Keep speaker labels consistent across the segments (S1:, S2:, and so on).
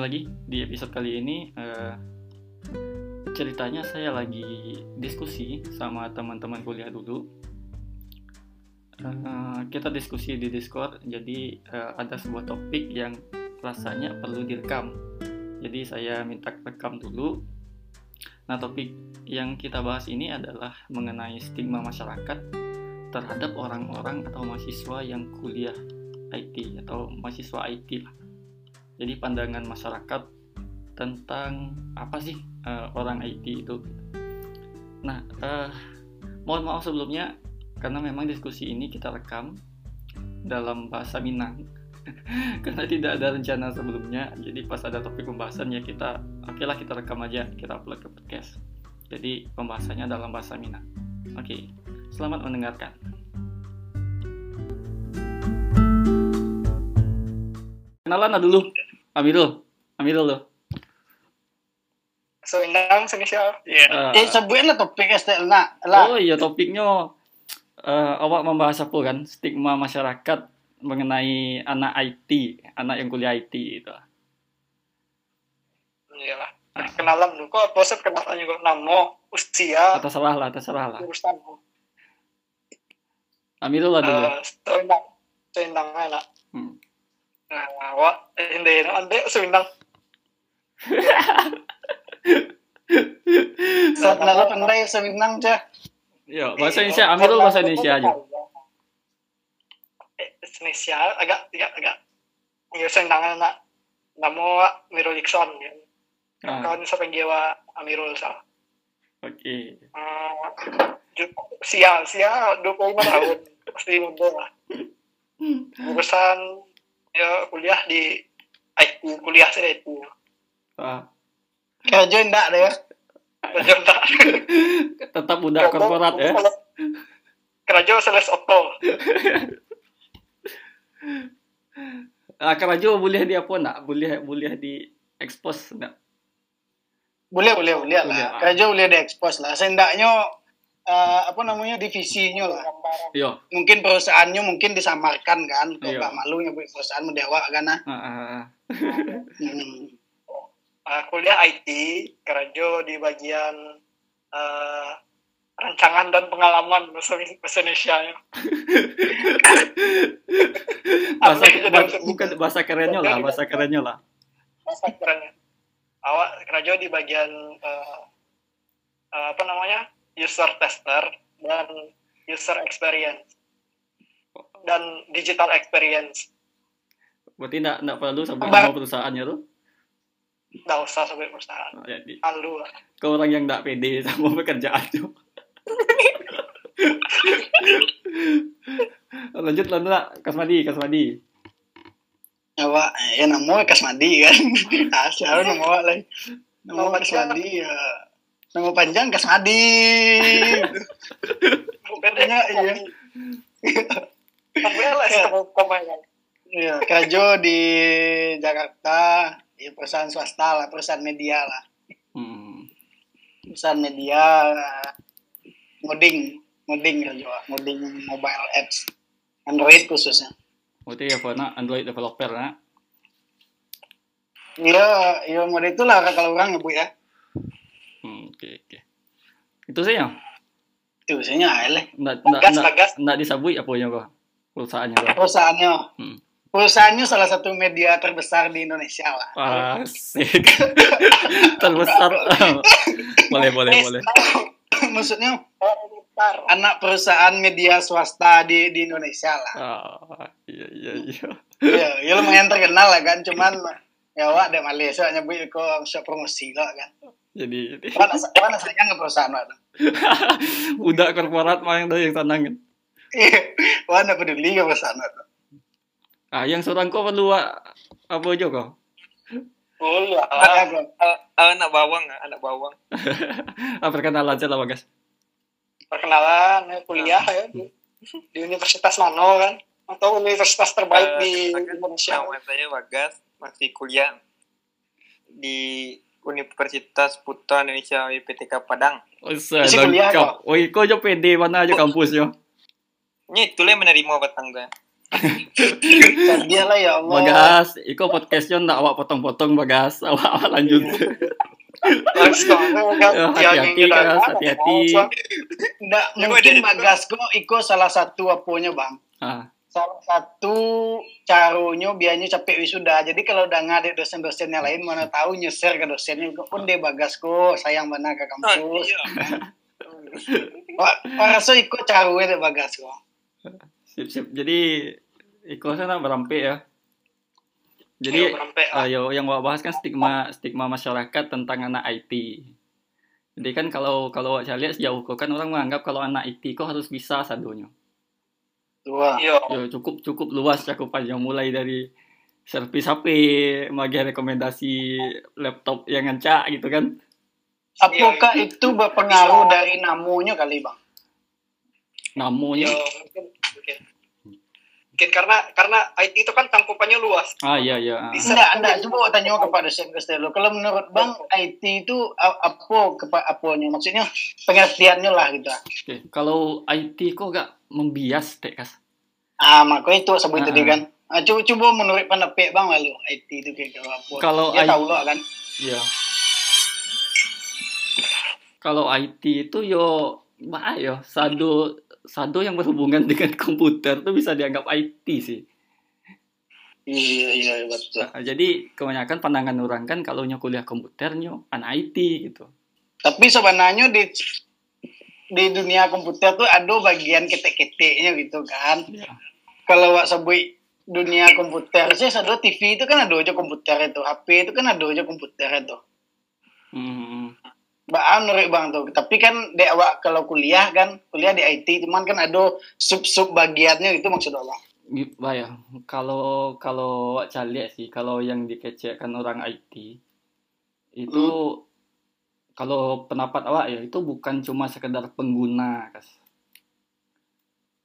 S1: lagi di episode kali ini. Uh, ceritanya saya lagi diskusi sama teman-teman kuliah dulu. Uh, kita diskusi di Discord, jadi uh, ada sebuah topik yang rasanya perlu direkam. Jadi saya minta rekam dulu. Nah, topik yang kita bahas ini adalah mengenai stigma masyarakat terhadap orang-orang atau mahasiswa yang kuliah IT atau mahasiswa IT lah jadi pandangan masyarakat tentang apa sih uh, orang IT itu. Nah uh, mohon maaf sebelumnya karena memang diskusi ini kita rekam dalam bahasa Minang. Karena tidak ada rencana sebelumnya jadi pas ada topik pembahasan ya kita oke lah kita rekam aja kita upload ke podcast. Jadi pembahasannya dalam bahasa Minang. Oke selamat mendengarkan. Kenalan dulu Amirul. Amirul lo.
S2: So indang semisal.
S3: Yeah. Uh, eh sebutin lah topik STL nak. Lah.
S1: Oh iya topiknya uh, awak membahas apa kan stigma masyarakat mengenai anak IT, anak yang kuliah IT itu.
S2: Iyalah. Ah. Kenalan lu kok bosep kenalan juga nama, usia.
S1: Atas salah lah, atas salah lah. Urusan. Amirul lah dulu. Uh,
S2: indang. So Nah, wak, hindi no, ande sumindang.
S3: Sa lalo pandai sumindang siya.
S1: Yo, bahasa Indonesia, Amirul bahasa Indonesia aja.
S2: Indonesia agak agak agak. Yung sumindang na namo Amirul Ikson yan. Ah. Kawan sa panggiwa Amirul sa.
S1: Oke. Okay.
S2: Uh, siya, siya 25 tahun. Pasti muda lah. Urusan ya kuliah di IT kuliah saya itu
S3: ah. kerja enggak deh ya
S2: kerja enggak
S1: tetap budak korporat ya
S2: kerja sales oto
S1: ah kerja boleh di apa nak? Boleh boleh di expose enggak
S3: boleh boleh boleh lah. Kerja boleh di expose lah. Sendaknya uh, apa namanya divisinya lah.
S1: Iya.
S3: Mungkin perusahaannya mungkin disamarkan kan, kok iya. nggak malu nyebut perusahaan mendewa kan ah. Uh, uh,
S2: hmm. uh, kuliah IT kerja di bagian uh, rancangan dan pengalaman bahasa, bahasa Indonesia ya.
S1: bahasa, bahasa, bukan bahasa kerennya lah, bahasa kerennya lah.
S2: Bahasa kerennya. Awak kerja di bagian uh, uh, apa namanya? User tester dan user experience dan digital experience.
S1: Berarti enggak enggak perlu sampai nama perusahaannya tuh?
S2: Enggak usah sampai perusahaan. Oh, jadi, Lalu.
S1: Kau orang yang enggak pede sama pekerjaan tuh. lanjut lanjut Kasmadi Kasmadi
S3: Awak ya nama Kasmadi kan asal nama lagi nama Kasmadi ya Nama panjang Kasmadi. Bukannya iya. Iya, kerja di Jakarta, di perusahaan swasta lah, perusahaan media lah. Hmm. Perusahaan media, ngoding, ngoding kerja, ngoding mobile apps, Android khususnya.
S1: Berarti ya nak Android developer nak?
S3: Iya, iya mode itulah kalau orang ya bu ya.
S1: Oke okay, oke. Itu saja.
S3: Itu saja lah.
S1: Nggak nggak nggak nggak disabui apa ya kok perusahaannya kok.
S3: Perusahaannya. Hmm. Perusahaannya salah satu media terbesar di Indonesia lah.
S1: Asik. terbesar. boleh boleh boleh.
S3: Maksudnya anak perusahaan media swasta di di Indonesia lah.
S1: Oh, iya iya iya.
S3: Iya, ya lumayan terkenal lah kan, cuman ya wak ada Malaysia nyebut kok promosi lah kan
S1: jadi
S3: mana mana saya nggak perusahaan mana
S1: udah korporat mah yang yang tenang kan
S3: mana peduli nggak perusahaan mana
S1: ah yang seorang kok perlu apa aja kok
S2: oh ya anak bawang anak bawang.
S1: Ah perkenalan aja lah bagas
S2: perkenalan ya, kuliah ya. Di Universitas Mano kan. Atau universitas terbaik uh, di Indonesia.
S4: Nama saya Bagas, masih kuliah di Universitas Putra Indonesia UPTK Padang.
S1: Oh, lengkap. Oh, kau aja pede mana aja kampusnya?
S4: Ini itu lah menerima batang gue.
S3: dia lah ya Allah
S1: Bagas, iko podcastnya ndak awak potong-potong Bagas, awak awak lanjut. Ya, hati-hati, Kas, hati-hati.
S2: Ya,
S3: mungkin bagas kok iko salah satu aponya bang
S1: Ah,
S3: salah satu carunya biarnya capek wisuda jadi kalau udah ngadik dosen-dosen yang lain mana tahu nyeser ke dosennya pun dia bagas kok sayang mana ke kampus Wah, rasa ikut caru deh bagas kok
S1: sip sip. Jadi iko sana berampe ya. Jadi ayo yang mau bahas kan stigma stigma masyarakat tentang anak IT. Jadi kan kalau kalau saya lihat sejauh kok kan orang menganggap kalau anak IT kok harus bisa sadonya.
S3: Tua
S2: Iya.
S1: Ya cukup cukup luas cakupannya mulai dari servis HP, magi rekomendasi laptop yang ngancak gitu kan.
S3: apakah itu berpengaruh dari namunya kali bang
S1: Namanya
S2: Iya, mungkin mungkin. Mungkin karena karena IT itu kan cangkupannya luas.
S1: ah iya iya.
S2: Bisa.
S3: Enggak, enggak. Coba tanya kepada dosen Castello. Kalau menurut Bang, IT itu apa kepa apanya? Maksudnya pengertiannya lah gitu.
S1: Oke, kalau IT kok gak membias kas.
S3: Ah, makanya itu sebut
S1: Ah,
S3: tadi
S1: ah.
S3: kan. Ah, coba, coba menurut pendapat Bang lalu IT itu kayak apa?
S1: Kalau
S3: Dia
S1: I-
S3: tahu lah kan.
S1: Iya. Kalau IT itu yo bah yo sado sado yang berhubungan dengan komputer tuh bisa dianggap IT sih.
S3: Iya, iya, betul.
S1: Nah, jadi kebanyakan pandangan orang kan kalau nyo kuliah komputer nyo anak IT gitu.
S3: Tapi sebenarnya di di dunia komputer tuh ada bagian ketek-keteknya gitu kan.
S1: Iya.
S3: Kalau wak sebut dunia komputer sih, ada TV itu kan ada aja komputer itu, HP itu kan ada aja komputer itu.
S1: Hmm,
S3: Baan menurut bang tuh. Tapi kan dek awak kalau kuliah kan kuliah di IT, cuman kan ada sub sub bagiannya itu maksud abang.
S1: gitu ya. Kalau kalau saya lihat sih kalau yang dikecekkan orang IT itu kalau pendapat awak ya itu bukan cuma sekedar pengguna kas.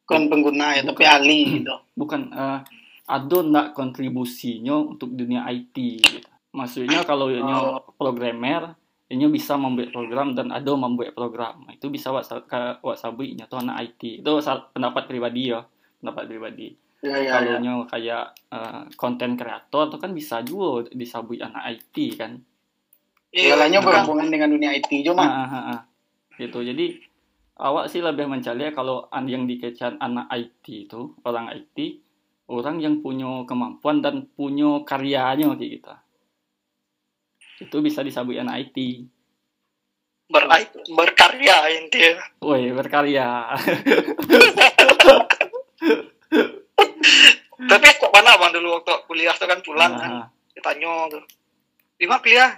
S3: Bukan pengguna ya, tapi
S1: Bukan.
S3: ahli gitu.
S1: bukan eh, ada ndak kontribusinya untuk dunia IT gitu. Maksudnya kalau nyo programmer, nyo bisa membuat program dan ada membuat program. Itu bisa wak ka- wak sabui nya tuh anak IT. Itu pendapat pribadi ya, pendapat pribadi.
S3: Ya, ya,
S1: kalau
S3: ya.
S1: kayak konten kreator itu kan bisa juga disabui anak IT kan. Bukan.
S3: berhubungan dengan dunia IT cuma.
S1: Ah, ah, ah. Gitu. Jadi awak sih lebih mencari kalau an- yang dikecan anak IT itu orang IT orang yang punya kemampuan dan punya karyanya kayak gitu. Itu bisa disabui anak IT.
S2: Ber berkarya intinya.
S1: Woi, berkarya.
S2: Tapi kok mana bang dulu waktu kuliah tuh kan pulang kan
S1: Nah,
S2: ditanya tuh. Di mana kuliah?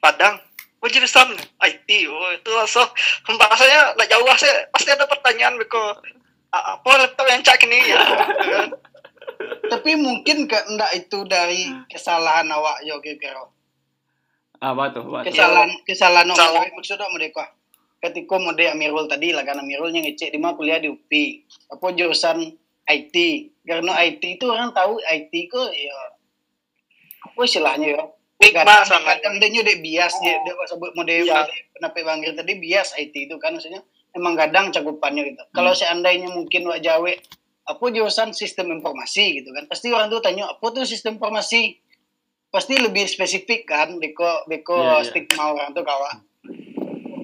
S2: Padang. Oh jurusan IT. Oh itu langsung bahasanya lah jauh sih pasti ada pertanyaan beko "A- apa laptop yang cak ini ya.
S3: Tapi mungkin ke enggak itu dari kesalahan awak yo kira
S1: apa tuh? Apa tuh?
S3: Kesalahan kesalahan
S2: Salah.
S3: awak maksudnya mereka. Ketika mode Amirul tadi lah kan Amirul yang ngecek di mana kuliah di UPI. Apa jurusan IT. Karena IT itu orang tahu IT kok ya apa istilahnya ya
S2: Stigma sama.
S3: kadang dia dek bias dia dia sebut mode mode kenapa bang Gir tadi bias IT itu kan maksudnya emang kadang cakupannya gitu kalau seandainya mungkin wak jawe apa jurusan sistem informasi gitu kan pasti orang tuh tanya apa tuh sistem informasi pasti lebih spesifik kan beko beko
S1: Iya, iya.
S3: stigma orang tuh kawan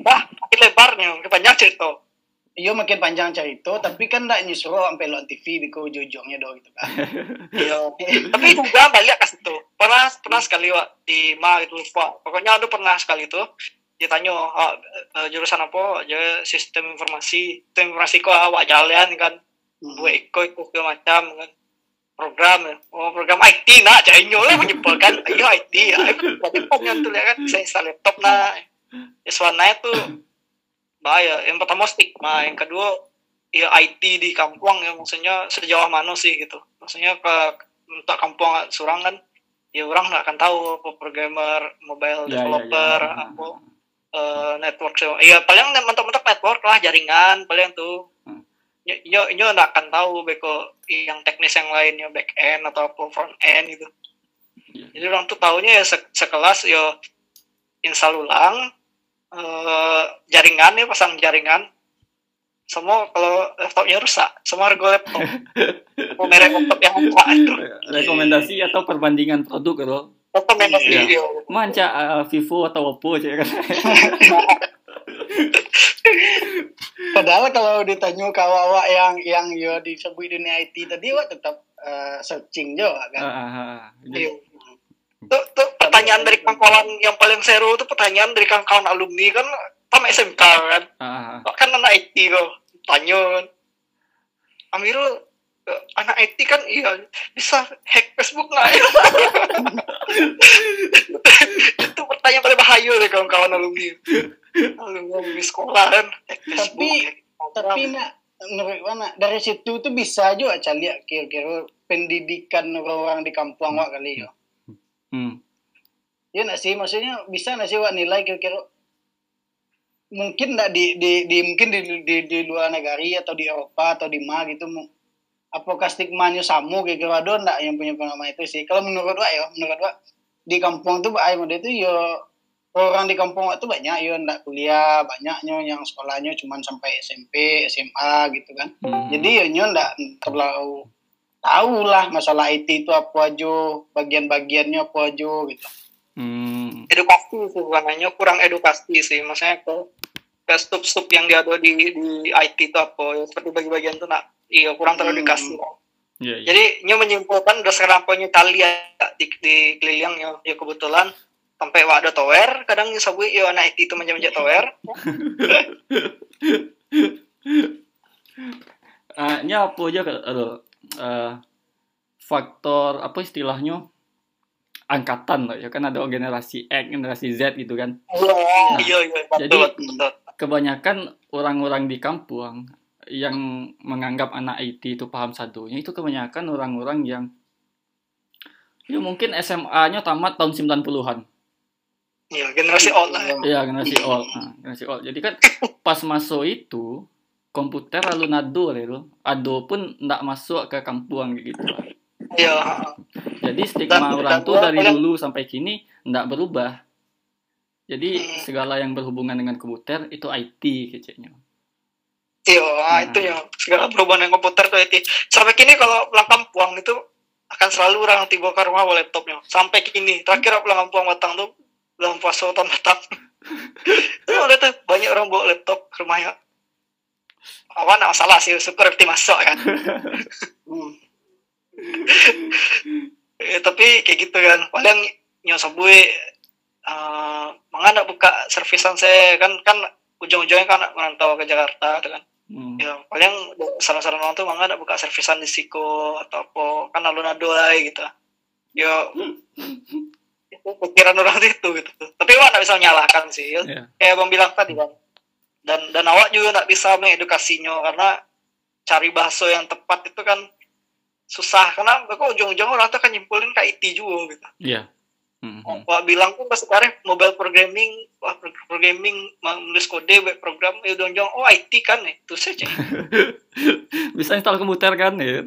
S2: Wah, makin lebarnya, makin banyak cerita.
S3: Iya makin panjang cerita, tapi kan ndak nyuruh sampai lo TV beko ujung-ujungnya doang gitu kan.
S2: Iya. Tapi juga balik ke situ. Pernah pernah sekali Wak, di ma itu lupa. Pokoknya ada pernah sekali tuh ditanya "Ah, eh, jurusan apa? Ya sistem informasi sistem informasi kok awak jalan kan.
S3: Hmm.
S2: dua ikut ikut ke macam kan. Program ya. oh program IT nak cak inyo lah menyebalkan. Ayo IT ya. Aku berarti pengen tuh ya kan. Saya install laptop nah Iswana itu bahaya. Yang pertama stigma yang kedua ya IT di kampung ya maksudnya sejauh mana sih gitu. Maksudnya ke untuk kampung surang kan ya orang nggak akan tahu apa programmer mobile
S1: Ya, ya,
S2: developer
S1: ya.
S2: apa eh, network so iya paling mentok-mentok network lah jaringan paling tuh
S1: Hmm.
S2: nyo nyo nggak akan tahu beko yang teknis yang lainnya back end atau apa front end gitu
S1: Iya.
S2: jadi orang tuh taunya ya se- sekelas yo install ulang eh, jaringan ya pasang jaringan semua kalau laptopnya rusak semua harga laptop Oh, merek laptop yang apa itu?
S1: rekomendasi atau perbandingan produk gitu
S2: Rekomendasi
S1: Iya.
S2: video.
S1: manca uh, Vivo atau Oppo aja kan
S3: Padahal kalau ditanya ke awak yang yang yo disebut dunia IT tadi wak tetap eh, searching juga kan.
S1: Ah.
S2: Iya.
S1: Jadi,
S2: Tuh, tuh pertanyaan dari kawan yang paling seru tuh pertanyaan dari kawan-kawan alumni kan sama SMK kan. Kok kan anak IT kok. Tanya kan. Amirul eh, anak IT kan iya bisa hack Facebook nggak ya? itu pertanyaan paling bahaya dari kawan-kawan alumni. Alumni sekolah kan. hack Facebook,
S3: Tapi-. Tapi nak menurut mana dari situ tuh bisa juga cari kira-kira pendidikan orang-orang di kampung wak kali yo.
S1: Hmm.
S3: Ya nak sih maksudnya bisa nak sih wak nilai kira-kira mungkin nggak di, di, di mungkin di, di, di luar negara atau di Eropa atau di mana gitu apakah stigmanya sama kira-kira ada nggak yang punya pengalaman itu sih kalau menurut wak ya menurut wak di kampung tuh muda itu yo orang di kampung tuh banyak yo nggak kuliah banyaknya yang sekolahnya cuma sampai SMP SMA gitu kan
S1: Hmm.
S3: jadi ya nyo ndak terlalu tahu lah masalah IT itu apa aja bagian-bagiannya apa aja gitu
S1: Hmm.
S2: Edukasi sih bukan hanya kurang edukasi sih. Maksudnya ke ke stup-stup yang dia ada di, di IT itu apa ya, seperti bagi-bagian itu nak iya kurang terlalu
S3: Hmm.
S2: dikasih
S1: Iya, iya.
S2: jadi nyo menyimpulkan berdasarkan apa yang tali ya di, di keliling ya, ya kebetulan sampai wadah tower kadang yang sabui ya anak IT itu menjadi tower.
S1: Ah, ini apa aja ke- aduh, eh, faktor apa istilahnya angkatan lah ya kan ada generasi X generasi Z gitu kan.
S2: Iya iya iya. Betul
S1: Jadi-
S2: betul, betul.
S1: kebanyakan orang-orang di kampung yang menganggap anak IT itu paham satunya itu kebanyakan orang-orang yang ya mungkin SMA-nya tamat tahun 90-an
S2: iya generasi old lah
S1: Iya generasi old, Nah, generasi old. Jadi kan pas masuk itu komputer lalu nado lah itu, ado pun ndak masuk ke kampung gitu.
S2: iya
S1: Jadi stigma orang tuh dari dulu sampai kini ndak berubah. Jadi
S2: Hmm.
S1: segala yang berhubungan dengan komputer itu IT kayaknya.
S2: iya ah,
S1: Nah.
S2: itu ya segala perubahan yang komputer tuh IT sampai kini kalau pulang kampung itu akan selalu orang tiba ke rumah bawa laptopnya sampai kini terakhir aku pulang kampung batang tuh bulan puasa tahun batang itu tuh banyak orang bawa laptop ke rumahnya apa nggak masalah sih syukur aktif masuk kan
S3: Hmm.
S2: Eh, tapi kayak gitu kan. Paling nyosabue uh, mengapa buka servisan saya. Kan kan ujung-ujungnya kan merantau ke Jakarta tuh kan.
S1: Hmm.
S2: ya paling saran-saran orang tuh mangga buka servisan di Siko atau apa kan alun aduai gitu. Ya itu pikiran orang itu gitu. Tapi wah nggak bisa menyalahkan sih.
S1: Iya.
S2: kayak abang bilang tadi kan. Dan dan awak juga nggak bisa mengedukasinya karena cari bahasa yang tepat itu kan susah karena kok ujung-ujung orang tuh kan nyimpulin ke IT juga gitu
S1: Iya. Hmm, hmm.
S2: Wah bilang pun pas sekarang mobile programming, wah pro- programming menulis kode web program, ya ujung-ujung oh IT kan ya, itu saja.
S1: Bisa install komputer kan ya.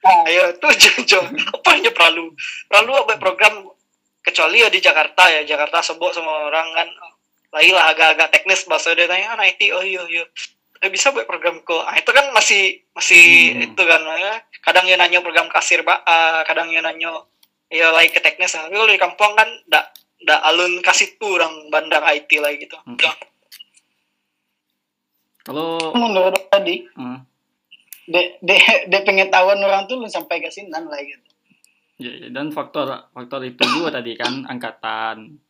S2: Nah, ya itu ujung-ujung apa hanya perlu perlu web program kecuali ya di Jakarta ya Jakarta sebut sama orang kan lagi lah agak-agak teknis bahasa dia tanya ah IT oh iya iya Eh, bisa buat program kok ah, itu kan masih masih
S1: Hmm.
S2: itu kan ya. Kadang dia nanya program kasir pak ah, kadang dia nanya ya lagi ke teknis tapi kalau di kampung kan ndak ndak alun kasih tuh orang bandar IT lah gitu
S1: Hmm.
S2: Udah.
S1: Kalau
S3: menurut tadi
S1: hmm,
S3: de de de pengetahuan orang tuh lu sampai ke sini lah gitu
S1: ya, ya, dan faktor faktor itu juga tadi kan angkatan.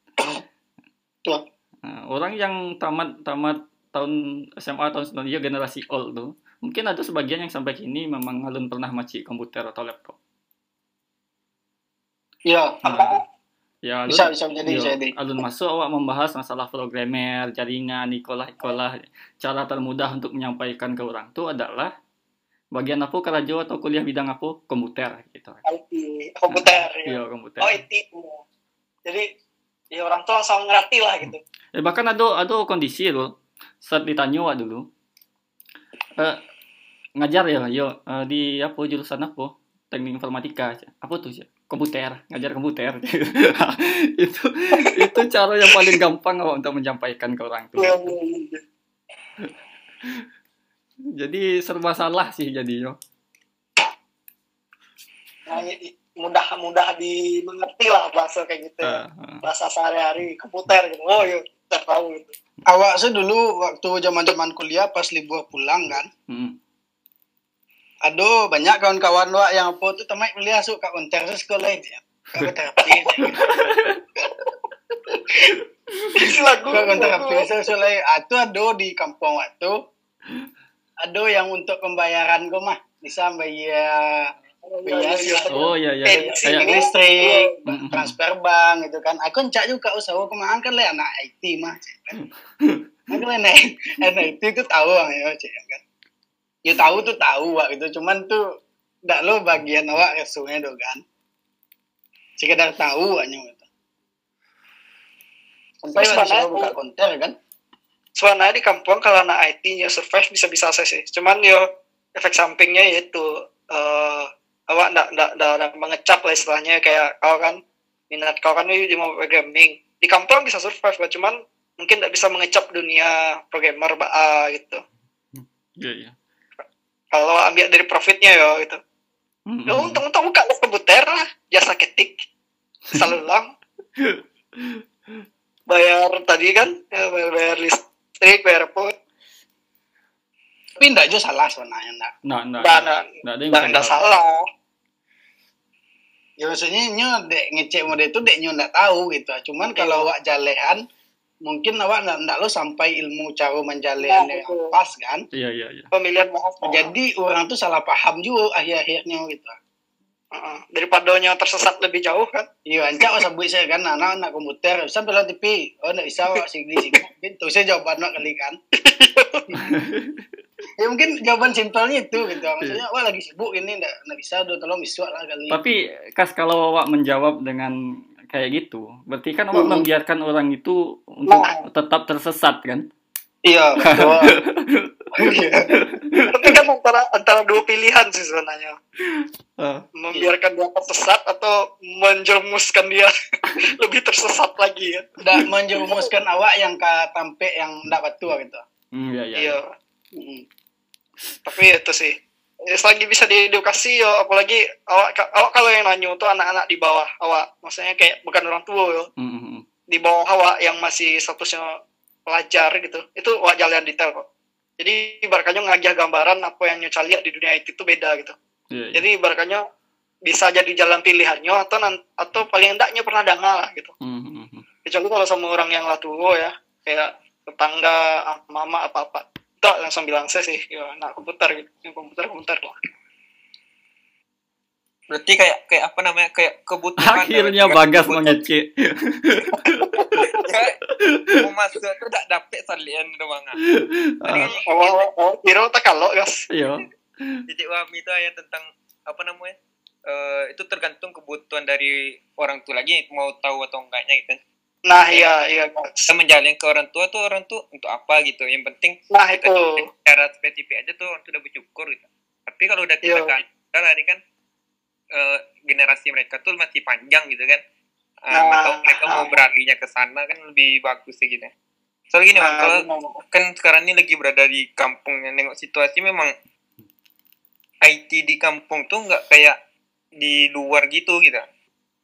S3: Tuh.
S1: Nah, orang yang tamat tamat tahun SMA tahun 90 ya generasi old tuh mungkin ada sebagian yang sampai kini memang alun pernah maci komputer atau laptop.
S3: Ya
S1: Nah, ya alun,
S3: bisa bisa jadi
S1: iya,
S3: bisa jadi.
S1: Alun masuk awak membahas masalah programmer jaringan ikolah ikolah cara termudah untuk menyampaikan ke orang tuh adalah bagian apa kerajo atau kuliah bidang apa komputer gitu.
S2: IT komputer ya.
S1: iya komputer.
S2: Oh IT jadi ya orang tua langsung ngerti lah gitu.
S1: Eh, bahkan ada ada kondisi loh. Saat ditanya wak dulu eh, ngajar ya yo. Eh, di apa jurusan apa? Teknik informatika apa tuh sih komputer ngajar komputer. Itu itu cara yang paling gampang awak untuk menyampaikan ke orang tua?
S2: Iya, iya, iya.
S1: jadi serba salah sih jadinya.
S2: Nah, i- i- mudah mudah dimengerti lah bahasa kayak gitu ya.
S1: ah.
S2: bahasa sehari-hari komputer gitu. Oh iya kita tahu gitu
S3: Awak sih dulu waktu zaman-zaman kuliah pas libur pulang kan.
S1: Hmm.
S3: Aduh, banyak kawan-kawan wak yang apa tuh temai kuliah suka konter sekolah itu ya. Kau terapi.
S2: lagu
S3: Kau konter terapi sekolah. Itu ada di kampung waktu. Ada yang untuk pembayaran kau mah bisa bayar biasa.
S1: Oh iya iya.
S2: Kayak
S3: listrik, transfer bank gitu kan. Aku encak juga usaha ke mana kan lah anak IT mah. kan. Aku lah anak anak IT itu tahu ya cik, kan. Ya tahu tuh tahu wak gitu. Cuman tuh ndak lo bagian awak resume tuh kan. Sekedar tahu aja gitu. Sampai saya buka konter kan.
S2: sebenarnya di kampung kalau anak IT nya survive bisa bisa saya sih cuman yo efek sampingnya yaitu eh awak ndak ndak ndak ndak mengecap lah istilahnya kayak kau kan minat kau kan di mau programming di kampung bisa survive lah cuman mungkin nggak bisa mengecap dunia programmer ba gitu
S1: Iya iya.
S2: kalau ambil dari profitnya ya gitu
S1: Hmm,
S2: Ya, untung-untung buka komputer lah, jasa ketik, salulang. bayar tadi kan, ya, bayar, bayar listrik, bayar apa.
S3: Tapi ndak juga salah sebenarnya ndak.
S1: Nah, nah,
S2: Nggak, nggak,
S1: nggak ada yang
S2: nggak,
S1: bisa
S2: nggak
S1: salah.
S3: Ya maksudnya nyo dek ngecek mode itu dek nyo ndak tahu gitu. Cuman kalau awak jalehan mungkin awak ndak ndak lo sampai ilmu cara menjalehan
S2: Nah,
S3: yang pas kan.
S1: Iya iya iya.
S2: Pemilihan bahasa.
S3: Jadi orang tuh salah paham juga akhir-akhirnya gitu.
S2: Heeh. daripada nya tersesat lebih jauh kan.
S3: Iya, ancak wah sebut saya kan anak anak komputer, bisa bela TV. Oh, ndak bisa wak sini sini. Itu saya jawaban kali kan. ya mungkin jawaban simpelnya itu gitu. Maksudnya wah lagi sibuk ini ndak ndak bisa, udah tolong besok lah kali.
S1: Tapi kas kalau awak menjawab dengan kayak gitu, berarti kan awak
S3: Hmm.
S1: membiarkan orang itu untuk
S2: Nah.
S1: tetap tersesat kan?
S3: Iya, betul.
S2: Tapi kan antara antara dua pilihan sih sebenarnya.
S1: Ah,
S2: Membiarkan dia tersesat atau menjerumuskan dia lebih tersesat lagi kan.
S3: Ndak menjerumuskan awak yang ka tampe yang ndak batu gitu.
S1: hmm, iya iya.
S2: Iya.
S3: Mm.
S2: tapi itu sih selagi bisa diedukasi ya apalagi awak awak kalau yang nanya tuh anak-anak di bawah awak maksudnya kayak bukan orang tua ya
S1: Hmm, hmm, hmm.
S2: di bawah awak yang masih statusnya pelajar gitu itu awak jalan detail kok jadi ibaratnya ngajah gambaran apa yang nyoca lihat di dunia IT itu beda gitu
S1: Iya, iya.
S2: jadi ibaratnya bisa jadi jalan pilihannya atau atau paling endaknya pernah dengar lah gitu
S1: Hmm, hmm, hmm.
S2: kecuali kalau sama orang yang lah tua ya kayak tetangga mama apa apa tak langsung bilang saya sih ya anak komputer gitu yang komputer komputer lah
S4: Berarti kayak kayak apa namanya? Kayak kebutuhan.
S1: Akhirnya Bagas mengecek.
S4: Mau masuk tuh tak dapet salian doang. ah.
S2: Oh, oh, oh kira tak kalau guys
S1: Iya.
S4: Titik wami itu ayat tentang apa namanya? Eh itu tergantung kebutuhan dari orang tua lagi mau tahu atau enggaknya gitu.
S2: Nah iya iya
S4: Kita menjalin ke orang tua tuh orang tuh untuk apa gitu. Yang penting
S2: nah itu
S4: cara spesifik aja tuh orang tuh udah bersyukur gitu. Tapi kalau udah kita kan tadi kan eh, generasi mereka tuh masih panjang gitu kan. Eh,
S2: Nah,
S4: atau mereka mau beralihnya ke sana kan lebih bagus sih gitu. Soalnya gini,
S2: nah,
S4: kalau
S2: benar.
S4: kan sekarang ini lagi berada di kampung yang nengok situasi memang IT di kampung tuh nggak kayak di luar gitu gitu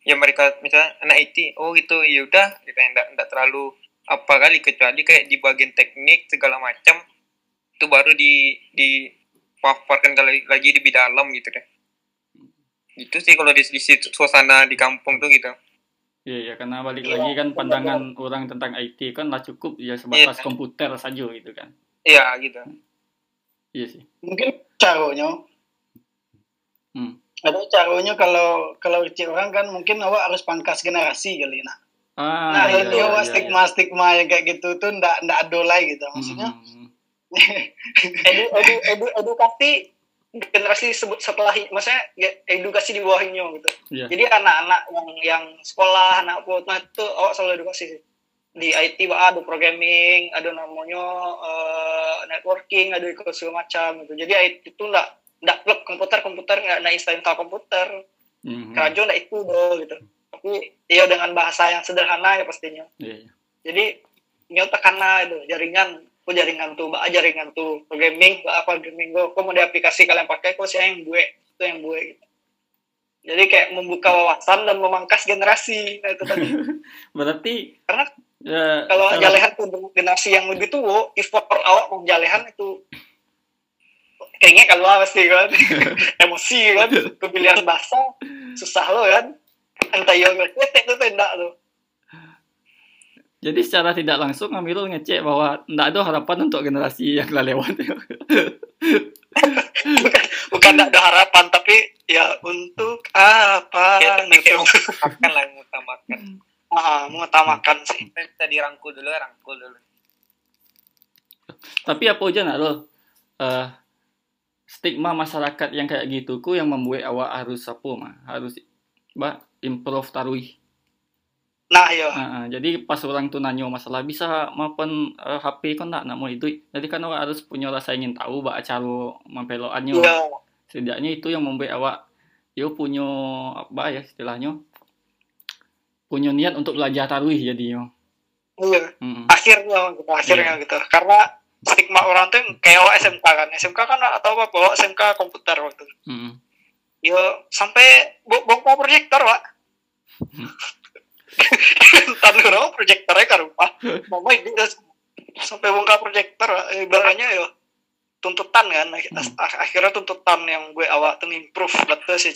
S4: ya mereka misalnya anak IT oh gitu ya udah kita enggak enggak terlalu apa kali kecuali kayak di bagian teknik segala macam itu baru di di paparkan kali lagi lebih dalam gitu deh itu sih kalau di, di situ- suasana di kampung tuh gitu
S1: Iya, iya, karena balik
S2: Iya,
S1: lagi kan pandangan orang tentang IT kan lah cukup ya sebatas
S4: Iya.
S1: komputer saja gitu kan.
S4: iya gitu
S1: Iya sih.
S3: Mungkin caranya
S1: Hmm.
S3: Ada caranya kalau kalau kecil orang kan mungkin awak harus pangkas generasi kali nah.
S1: Ah,
S3: Nah,
S1: iya,
S3: itu
S1: iya,
S3: awak
S1: iya,
S3: stigma stigma yang kayak gitu tuh ndak ndak adolai gitu
S1: iya.
S3: maksudnya.
S1: Hmm,
S2: edu, edu, edu, edukasi generasi sebut setelah maksudnya ya, edukasi di bawahnya gitu
S1: Iya.
S2: jadi anak-anak yang yang sekolah anak nah itu awak selalu edukasi sih di IT bah ada programming ada namanya eh, networking ada ikut segala macam gitu jadi IT itu enggak enggak plug komputer komputer enggak enggak install komputer.
S1: Hmm, hmm.
S2: kerajo enggak itu doh gitu. Tapi ya dengan bahasa yang sederhana ya pastinya.
S1: Iya, iya.
S2: jadi nyata karena itu jaringan. Kok jaringan tuh bah jaringan tuh. Programming bah apa programming. Kok kok mau di aplikasi kalian pakai kok saya yang gue itu yang gue gitu. Jadi kayak membuka wawasan dan memangkas generasi. Nah, itu tadi.
S1: Berarti
S2: Karena
S1: ya,
S2: kalau jalehan tuh generasi yang lebih tua effort awak mau jalehan itu kayaknya kalau pasti kan emosi kan pemilihan bahasa susah lo kan entah yang ngetek tuh tidak tuh
S1: Jadi secara tidak langsung Amirul ngecek bahwa tidak ada harapan untuk generasi yang telah lewat.
S2: bukan bukan tidak ada harapan tapi ya untuk apa
S4: Ya, tapi
S2: gitu.
S4: mengutamakan lah, mengutamakan.
S2: Ah, mengutamakan sih
S4: Kita bisa dirangkul dulu, rangkul dulu.
S1: Tapi apa aja nak lo? Eh, stigma masyarakat yang kayak gitu ku yang membuat awak harus apa mah? Harus bah improve taruih.
S2: nah yo
S1: Nah, jadi pas orang tuh nanya masalah bisa maupun eh, HP kan nak nak mau itu. Jadi kan awak harus punya rasa ingin tahu bah cara mempeloannya.
S2: ya
S1: Setidaknya itu yang membuat awak yo punya apa ya istilahnya punya niat untuk belajar taruih jadinya.
S2: iya
S1: Mm-mm.
S2: akhirnya gitu akhirnya gitu karena stigma orang tuh kayak SMK kan SMK kan atau apa bawa SMK komputer waktu itu.
S1: Mm-mm.
S2: yo sampai bo- bongkar proyektor pak Tadi orang proyektornya ke rumah mama ini udah sampai bongkar proyektor Pak. ibaratnya yo tuntutan kan
S1: Hmm.
S2: Ak- akhirnya tuntutan yang gue awak tuh improve betul sih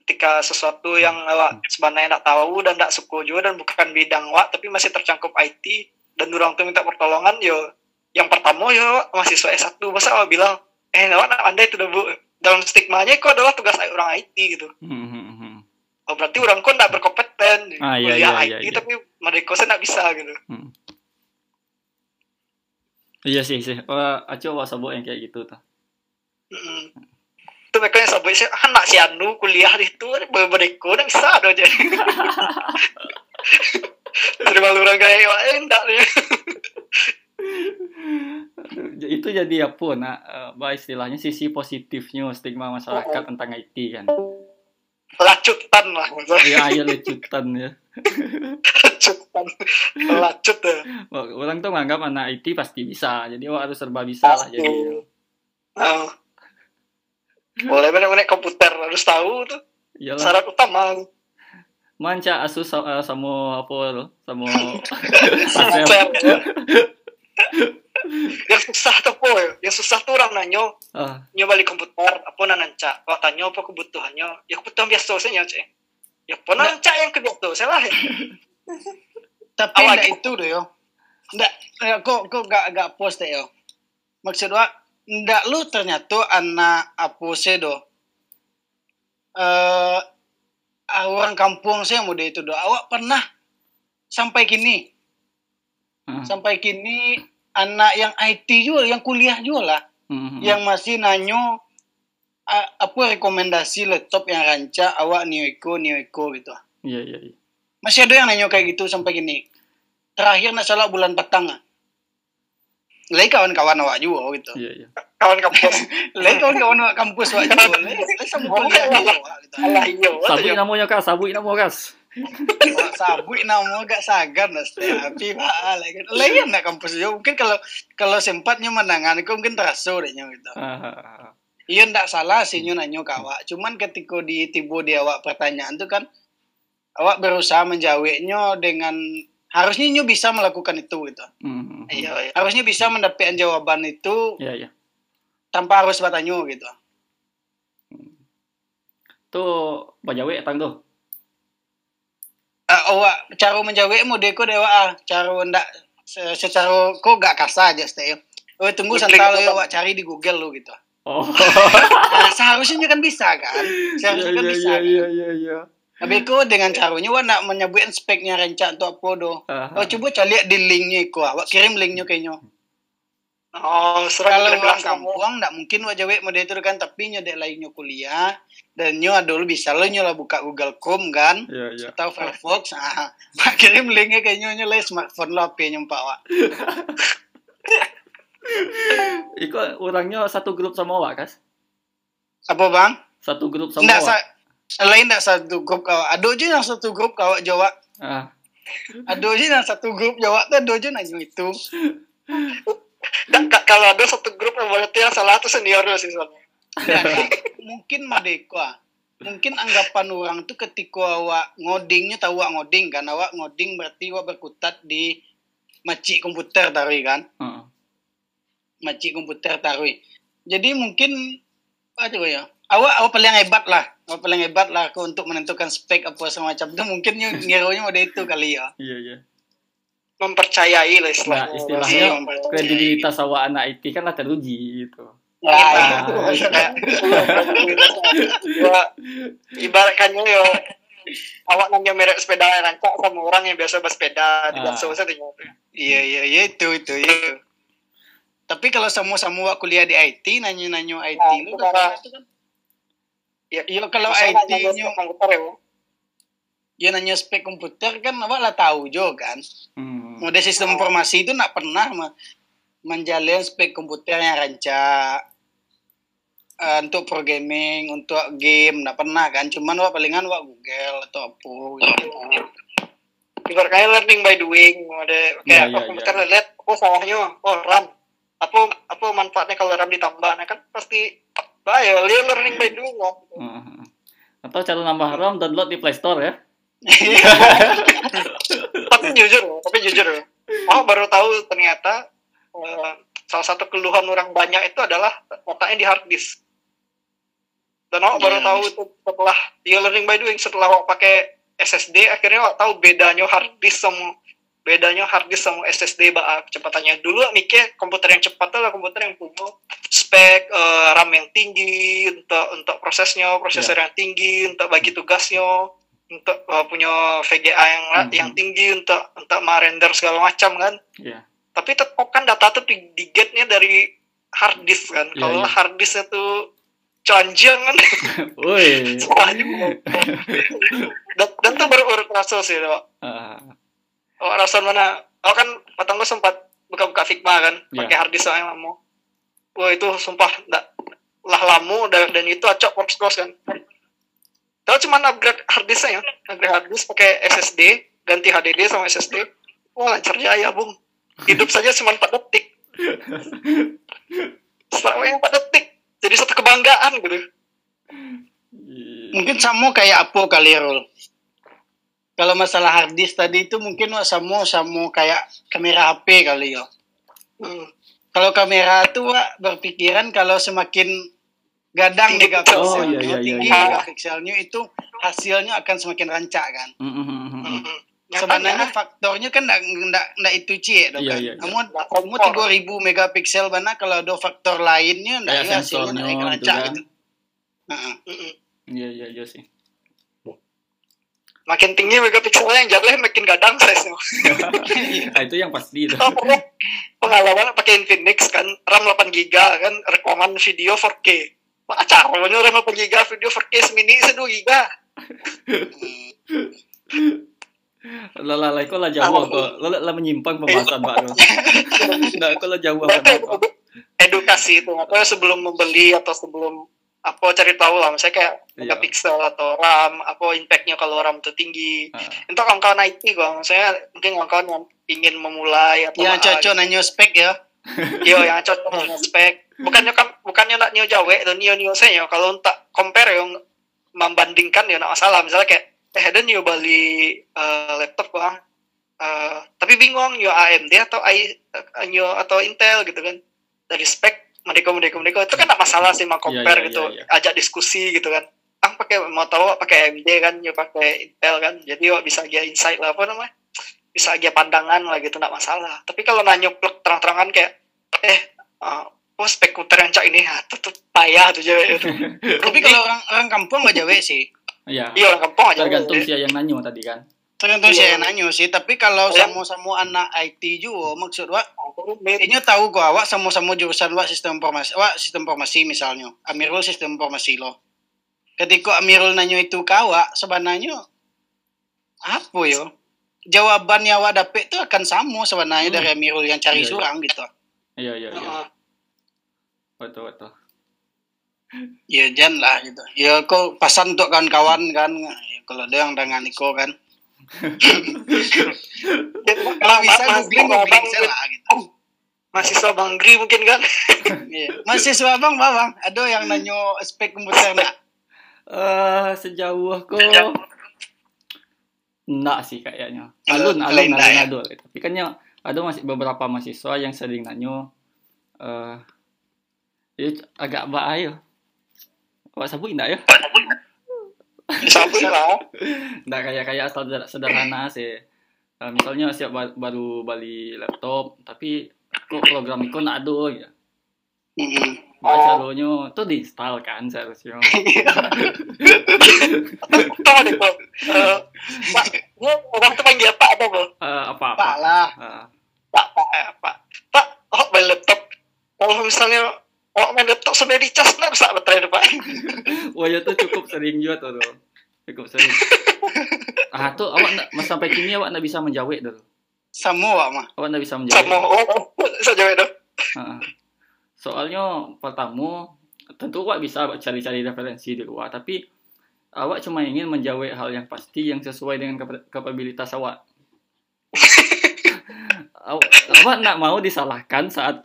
S2: ketika sesuatu yang awak sebenarnya tidak tahu dan tidak suka juga dan bukan bidang awak tapi masih tercangkup IT dan orang tuh minta pertolongan yo yang pertama yo mahasiswa S1 masa awak bilang eh awak anda itu udah bu dalam stigmanya itu adalah tugas orang IT gitu
S1: Mm-mm.
S2: oh berarti orang kok tidak berkompeten
S1: Ah, iya,
S2: kuliah
S1: iya,
S2: IT
S1: iya, iya.
S2: tapi mereka saya tidak bisa gitu
S1: Iya sih sih. Wah, aco wah sabuk yang kayak gitu tuh.
S2: Mm. itu mereka yang sampai sih anak si Anu kuliah di itu mereka udah bisa ada aja terima orang kayak wah enggak nih
S1: itu jadi apa nak eh, bah istilahnya sisi positifnya stigma masyarakat tentang IT kan.
S2: lacutan lah
S1: Ya ayo lecutan ya.
S2: lacutan lacut ya
S1: Orang tuh nganggap anak IT pasti bisa. Jadi wah harus serba bisa lah
S2: Pasti.
S1: jadi.
S2: Ah. boleh benar-benar komputer harus tahu tuh
S1: Iyalah.
S2: syarat utama
S1: Manca Asus eh, sama apa lo? Sama.
S2: Yang susah tuh po yang susah tuh orang nanyo
S1: Ah,
S2: nyoba di komputer apa nanca kalau tanya apa kebutuhannya ya kebutuhan biasa saja cek ya apa nanca yang kedua saya lah
S3: Tapi
S2: gitu.
S3: itu deh yo. Enggak, ya, kok kok gak gak post deh yo. Maksud gua enggak lu ternyata anak apa sih do. Eh ah, orang kampung sih muda itu do. Awak pernah sampai kini sampai kini anak yang IT juga yang kuliah juga lah yang masih nanyo apa rekomendasi laptop yang rancak awak Nioiko Nioiko gitu.
S1: Iya iya iya.
S3: Masih ada yang nanya kayak gitu sampai gini. Terakhir nak salah bulan petang. Lagi kawan-kawan awak juga gitu.
S1: Iya iya.
S2: kawan kampus
S3: Lagi kawan-kawan awak kampus awak juga. Lagi lagi sama kuliah awak gitu.
S2: Allah iya
S1: Sabuk namanya kas, sabuk namanya kas.
S3: Awak sabuk nama gak sagan lah. Tapi pak lagi. Lagi anak kampus juga. Mungkin kalau kalau sempatnya menangan itu mungkin terasa deh gitu.
S1: Ah, ah, ah.
S3: Iya ndak salah sih nyo nanyo ke awak. Cuman ketika di tiba di awak pertanyaan tuh kan awak berusaha menjawabnya dengan harusnya nyo bisa melakukan itu gitu.
S1: Mhm.
S2: iya iya
S3: Harusnya bisa mendapatkan jawaban itu
S1: Iya iya.
S3: tanpa harus bertanya gitu.
S1: Tuh bajawe tang tuh.
S3: Uh, awak cara menjawab mau deko dewa ah cara ndak se- secara kok gak kasar aja stay. Oh tunggu santai lo awak cari di Google lo gitu.
S1: Oh.
S3: Nah, seharusnya kan bisa kan? Seharusnya kan
S1: iya
S3: bisa.
S1: iya
S3: kan?
S1: iya iya iya.
S3: Tapi kok dengan caranya awak nak menyebutkan speknya rencak untuk apa do?
S1: Ah,
S3: Oh coba cari di linknya kok. Awak kirim linknya kayaknya.
S2: Oh serang
S3: Kalau orang
S2: kamu
S3: kampung ndak mungkin wajah wek model itu kan tapi nyodek lainnya kuliah dan nyo dulu bisa lo nyo lah buka Google Chrome kan.
S1: Iya iya.
S3: atau Firefox ah mak kirim linknya kayaknya nyo lah smartphone lo HP nya pak wak
S1: Iko orangnya satu grup sama awak kas?
S3: apa bang
S1: Satu grup sama
S3: ndak
S1: awak.
S3: sa lain ndak satu grup kau ada aja yang satu grup kau Jawa
S1: Ah,
S3: ada aja yang satu grup Jawa tuh ada aja nanya itu
S2: Ka- kalau ada satu grup yang berarti yang salah tuh senior lo sih soalnya.
S3: Mungkin Madeko ah mungkin anggapan orang tuh ketika awak ngodingnya tahu awak ngoding kan? Awak ngoding berarti awak berkutat di macik komputer tarui kan?
S1: Heeh.
S3: macik komputer tarui jadi mungkin apa ya? Awak awak paling hebat lah. Awak paling hebat lah aku untuk menentukan spek apa semacam itu mungkin ngironya udah itu kali ya.
S1: Iya iya.
S2: Mempercayai lah
S1: Nah,
S2: istilahnya.
S1: istilahnya
S3: Iya,
S1: kredibilitas awak anak IT kan lah teruji gitu.
S3: Ya,
S1: Ah,
S3: itu.
S2: Kayak, ya, ibaratkannya yo awak nanya merek sepeda rancak sama orang yang biasa bersepeda tidak
S1: Ah.
S2: tinggal
S3: Iya iya iya itu itu itu. Tapi kalau sama-sama wak kuliah di IT nanya-nanya IT
S2: Nah,
S3: lu
S2: itu
S3: kan kan.
S2: ya
S3: Iya kalau
S2: Misalnya
S3: IT
S2: nanya
S3: nya
S2: komputer ya
S3: ya nanya spek komputer kan awak lah tahu juga kan.
S1: Hmm.
S3: Mode sistem informasi itu nak pernah me- menjalin spek komputer yang rancak Eh, untuk programming, untuk game, nak pernah kan. Cuman wak palingan wak Google atau apa gitu.
S2: ibaratnya learning by doing ada kayak
S1: Iya, iya,
S2: komputer
S1: iya.
S2: lihat oh salahnya oh RAM apa apa manfaatnya kalau RAM ditambah nah kan pasti dia learning by doing lah.
S1: Heeh. Atau cara nambah RAM download di Play Store ya.
S2: Tapi jujur loh, tapi jujur. Loh. oh baru tahu ternyata eh, salah satu keluhan orang banyak itu adalah otaknya di hard disk. Dan awak baru
S3: Iya,
S2: tahu itu setelah dia learning by doing setelah awak pakai SSD akhirnya awak tahu bedanya hard disk sama bedanya hard disk sama SSD bah kecepatannya. Dulu mikir komputer yang cepat adalah komputer yang punya spek eh, RAM yang tinggi untuk untuk prosesnya prosesor yang tinggi untuk bagi tugasnya untuk eh, punya VGA yang
S1: Mhm.
S2: yang tinggi untuk untuk merender segala macam kan
S1: Iya.
S2: tapi tetap kan data tuh di, di gate-nya dari hard disk kan
S1: Iya,
S2: kalau
S1: iya.
S2: hard disknya tuh canjang kan
S1: Woi.
S2: salah juga dan, dan tuh baru urut rasa sih Dok.
S1: Ah,
S2: oh rasa mana oh kan patang gue sempat buka-buka Figma kan
S1: Iya.
S2: pakai hard disk yang lama wah itu sumpah nggak lah lama dan, dan itu acok works close kan Tahu cuman upgrade hard disknya ya upgrade hard disk pakai SSD ganti HDD sama SSD wah lancar jaya bung. Hidup saja cuma 4 detik. Selama 4 detik jadi satu kebanggaan gitu.
S1: Iya.
S3: mungkin sama kayak apa kali Rul. Kalau masalah hard disk tadi itu mungkin sama sama kayak kamera HP kali ya.
S2: Hmm.
S3: kalau kamera tuh wak berpikiran kalau semakin gadang megapikselnya
S1: Oh, iya, iya,
S3: tinggi
S1: iya,
S2: iya.
S3: itu hasilnya akan semakin rancak kan
S1: Hmm, hmm, hmm, hmm.
S3: Sebenarnya
S2: Nyatanya,
S3: faktornya kan ndak ndak ndak itu cie dong
S1: Iya,
S3: kan
S1: iya, iya.
S3: kamu
S2: Ndak
S3: kamu tiga ribu megapiksel mana kalau ada faktor lainnya ndak
S1: Kayak
S3: ya hasilnya ndak
S1: gitu
S3: rancak
S1: kan.
S3: gitu.
S1: Iya iya iya sih.
S2: makin tinggi megapikselnya yang jatuhnya makin gadang size-nya
S1: Nah, itu yang pasti itu.
S2: Oh, pengalaman pakai Infinix kan RAM 8 GB kan rekaman video 4K Wah, caranya RAM 8 GB video 4K semini se 2 GB
S1: Lah lah lah, kok lah jauh kok. Lo lah menyimpang pembahasan Pak. Nggak, kok lah jauh
S2: edukasi itu apa sebelum membeli atau sebelum apa cari tahu lah. Misalnya kayak
S1: Iya.
S2: megapixel atau RAM apa impactnya kalau RAM itu tinggi.
S1: Ah,
S2: itu kawan-kawan IT kok saya mungkin kawan-kawan yang ingin memulai atau
S3: yang
S2: apa
S3: cocok nanya spek ya
S2: Yo yang cocok dengan spek. Bukannya kan bukannya nak nio jawe atau nio nio saya kalau tak compare yang membandingkan ya nak masalah. Misalnya kayak eh ada nio beli eh, laptop bang Eh, tapi bingung nio AMD atau I, eh, nio atau Intel gitu kan. Dari spek mereka mereka mereka itu kan tak masalah sih mau compare
S1: Iya, iya,
S2: gitu.
S1: iya,
S2: ajak diskusi gitu kan. Ah pakai mau tahu pakai AMD kan nio pakai Intel kan. Jadi yo bisa aja insight lah apa namanya bisa aja pandangan lah gitu nggak masalah tapi kalau nanya plek terang-terangan kayak eh uh, oh spek komputer yang cak ini ah, tetep payah tuh cewek itu
S3: tapi kalau orang orang kampung nggak jawe sih
S1: Iya.
S2: iya orang kampung aja
S1: Tergantung siapa yang nanyo tadi kan.
S3: tergantung
S2: Iya.
S3: saya nanya sih tapi kalau
S2: Iya.
S3: sama-sama anak IT juga maksud
S2: Rumit.
S3: Kayaknya tahu kok awak sama-sama jurusan wak sistem informasi, wak sistem informasi misalnya. Amirul sistem informasi lo. Ketika Amirul nanya itu ke awak, sebenarnya apa yo? Jawabannya awak dapet itu akan sama sebenarnya
S1: Hmm.
S3: dari Amirul yang cari
S1: Iya, iya.
S3: surang gitu.
S1: Iya iya iya.
S2: Heeh.
S1: Betul betul.
S3: Ya jangan lah gitu. Ya kok pasan untuk kawan-kawan kan. Ya, kalau ada yang dengan Iko kan. Kalau bisa googling googling lah gitu.
S2: mahasiswa Bang Gri mungkin kan
S3: Iya. Mahasiswa bang, bang, ada yang nanya spek komputer nak.
S1: Eh, sejauh aku enggak sih kayaknya. Alun, alun, alun,
S3: ya.
S1: alun. Tapi kan ya, ada masih beberapa mahasiswa yang sering nanyo eh ya, agak bahaya. Awak sabut enggak ya?
S2: Sabun lah.
S1: Enggak kayak kayak sederhana, sih. Eh, misalnya siap ba- baru beli laptop, tapi kok program itu enggak ada ya.
S3: Mm-mm.
S1: Nah,
S2: Oh.
S1: caranya tuh diinstal kan seharusnya.
S2: Tahu deh, Bang. Eh, Pak, ini orang tuh panggil Pak apa, Bang?
S1: Eh, apa-apa.
S3: Pak lah.
S1: Eh,
S2: Pak, Pak, eh, Pak. Pak, oh, main laptop. Kalau misalnya oh, main laptop sampai dicas, nggak bisa baterai Pak.
S1: Wah ya tuh cukup sering juga tuh, tuh. cukup sering. Ah tuh awak nak, mas sampai kini awak nak bisa menjawab tuh.
S3: Wak mah.
S1: Awak nak bisa menjawab.
S2: Sama, oh, oh, bisa jawab itu.
S1: Soalnya pertama tentu awak bisa cari-cari referensi di luar, tapi awak cuma ingin menjawab hal yang pasti yang sesuai dengan kapa- kapabilitas awak. awak, awak nak mau disalahkan saat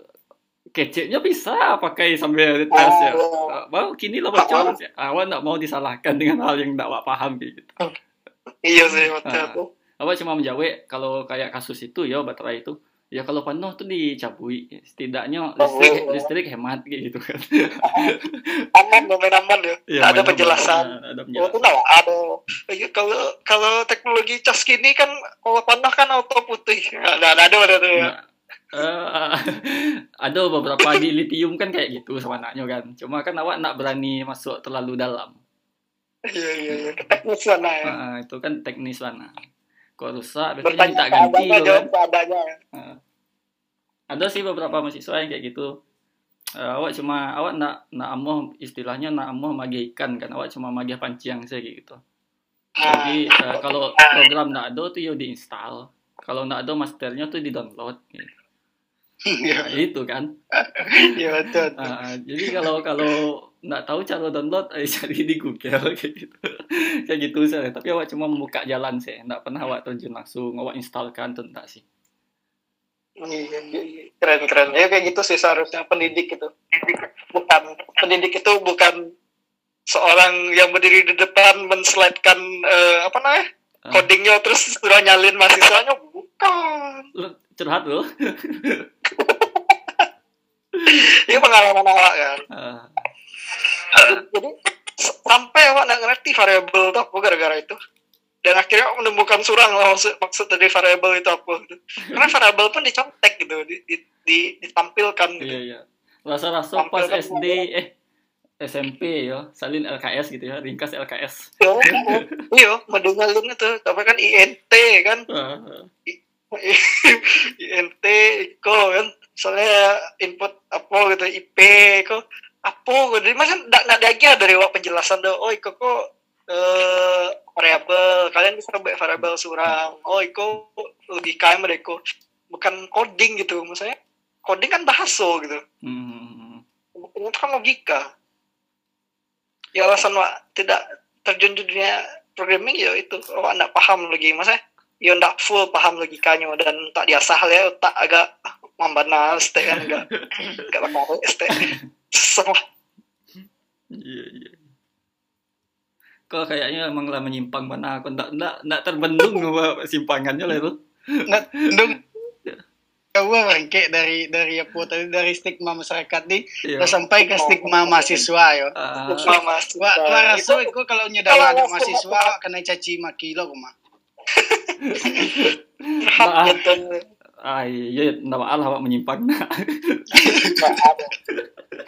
S1: keceknya bisa pakai sambil tes ya.
S2: Oh.
S1: Baru kini lo bocor. Awak nak mau disalahkan dengan hal yang tak awak paham gitu.
S2: Iya sih, betul.
S1: Awak cuma menjawab kalau kayak kasus itu ya baterai itu ya kalau penuh tuh dicabui setidaknya listrik
S2: Oh.
S1: listrik hemat kayak gitu kan
S2: Aman, main aman ya.
S1: Iya,
S2: ada
S1: main
S2: penjelasan.
S1: aman. ada
S2: Oh,
S1: penjelasan
S2: nah, ada. Iya, Kalau kalau teknologi cas kini kan kalau panah kan auto putih. Ada ada ada ada. ada.
S1: Nah, ada beberapa di lithium kan kayak gitu sebenarnya kan cuma kan awak nak berani masuk terlalu dalam
S2: Iya iya iya. Teknis sana ya.
S1: Ah, itu kan teknis sana kok rusak biasanya minta ganti loh
S2: jawab
S1: kan. ada sih beberapa mahasiswa yang kayak gitu. Eh, awak cuma awak nak nak amoh istilahnya nak amoh magi ikan kan. Awak cuma magi pancing saya kayak gitu. Jadi eh, kalau program nak ada tuh ya diinstal kalau nak ada masternya tuh di download gitu.
S3: Iya,
S1: Nah, itu kan.
S3: Iya betul.
S1: Ah, jadi kalau kalau nggak tahu cara download eh, cari di Google kayak gitu. Kayak gitu saya tapi awak cuma membuka jalan sih nggak pernah awak terjun langsung awak instalkan tuh enggak sih?
S2: Iya, iya, iya. keren keren ya kayak gitu sih seharusnya pendidik itu. Bukan pendidik itu bukan seorang yang berdiri di depan menslidekan eh, apa namanya codingnya terus sudah nyalin mahasiswanya. Bukan.
S1: Lu curhat loh
S2: ini pengalaman awak kan?
S1: Ah,
S2: jadi sampai awak nggak ngerti variabel itu apa gara-gara itu? Dan akhirnya menemukan surang lah maksud, maksud dari variabel itu apa gitu. karena variabel pun dicontek gitu di, di, di- ditampilkan gitu.
S1: iya iya. Rasa-rasa pas SD eh SMP ya salin LKS gitu ya ringkas LKS
S2: Yo, iya mendengarin itu. Tapi kan INT kan?
S1: Ah,
S2: INT Iko kan? Soalnya input apa gitu IP kok apa gitu masa nggak ada lagi dari awak penjelasan tuh. Oh Iko kok eh variabel. Kalian bisa buat variabel surang. Oh Iko logika yang mereka bukan coding gitu. Maksudnya coding kan bahasa gitu.
S1: Hmm,
S2: itu kan logika. Ya alasan wak tidak terjun di dunia programming ya itu. Awak nggak paham lagi. Masa ya nggak full paham logikanya dan tak diasah ya tak agak membana teh kan enggak enggak bakal teh. Susah
S1: iya iya. Kok kayaknya emang lah menyimpang mana aku ndak ndak ndak terbendung sama simpangannya lah itu.
S3: Nggak, dong. Jauh rangke dari dari apa tadi dari stigma masyarakat nih
S1: Iya.
S3: sampai ke stigma mahasiswa yo.
S1: Ah,
S2: Mama,
S3: Wah, wah rasa itu kalau nyedala ada mahasiswa kena caci maki lo kumah.
S1: Maaf. Ah iya ndak maaf awak menyimpang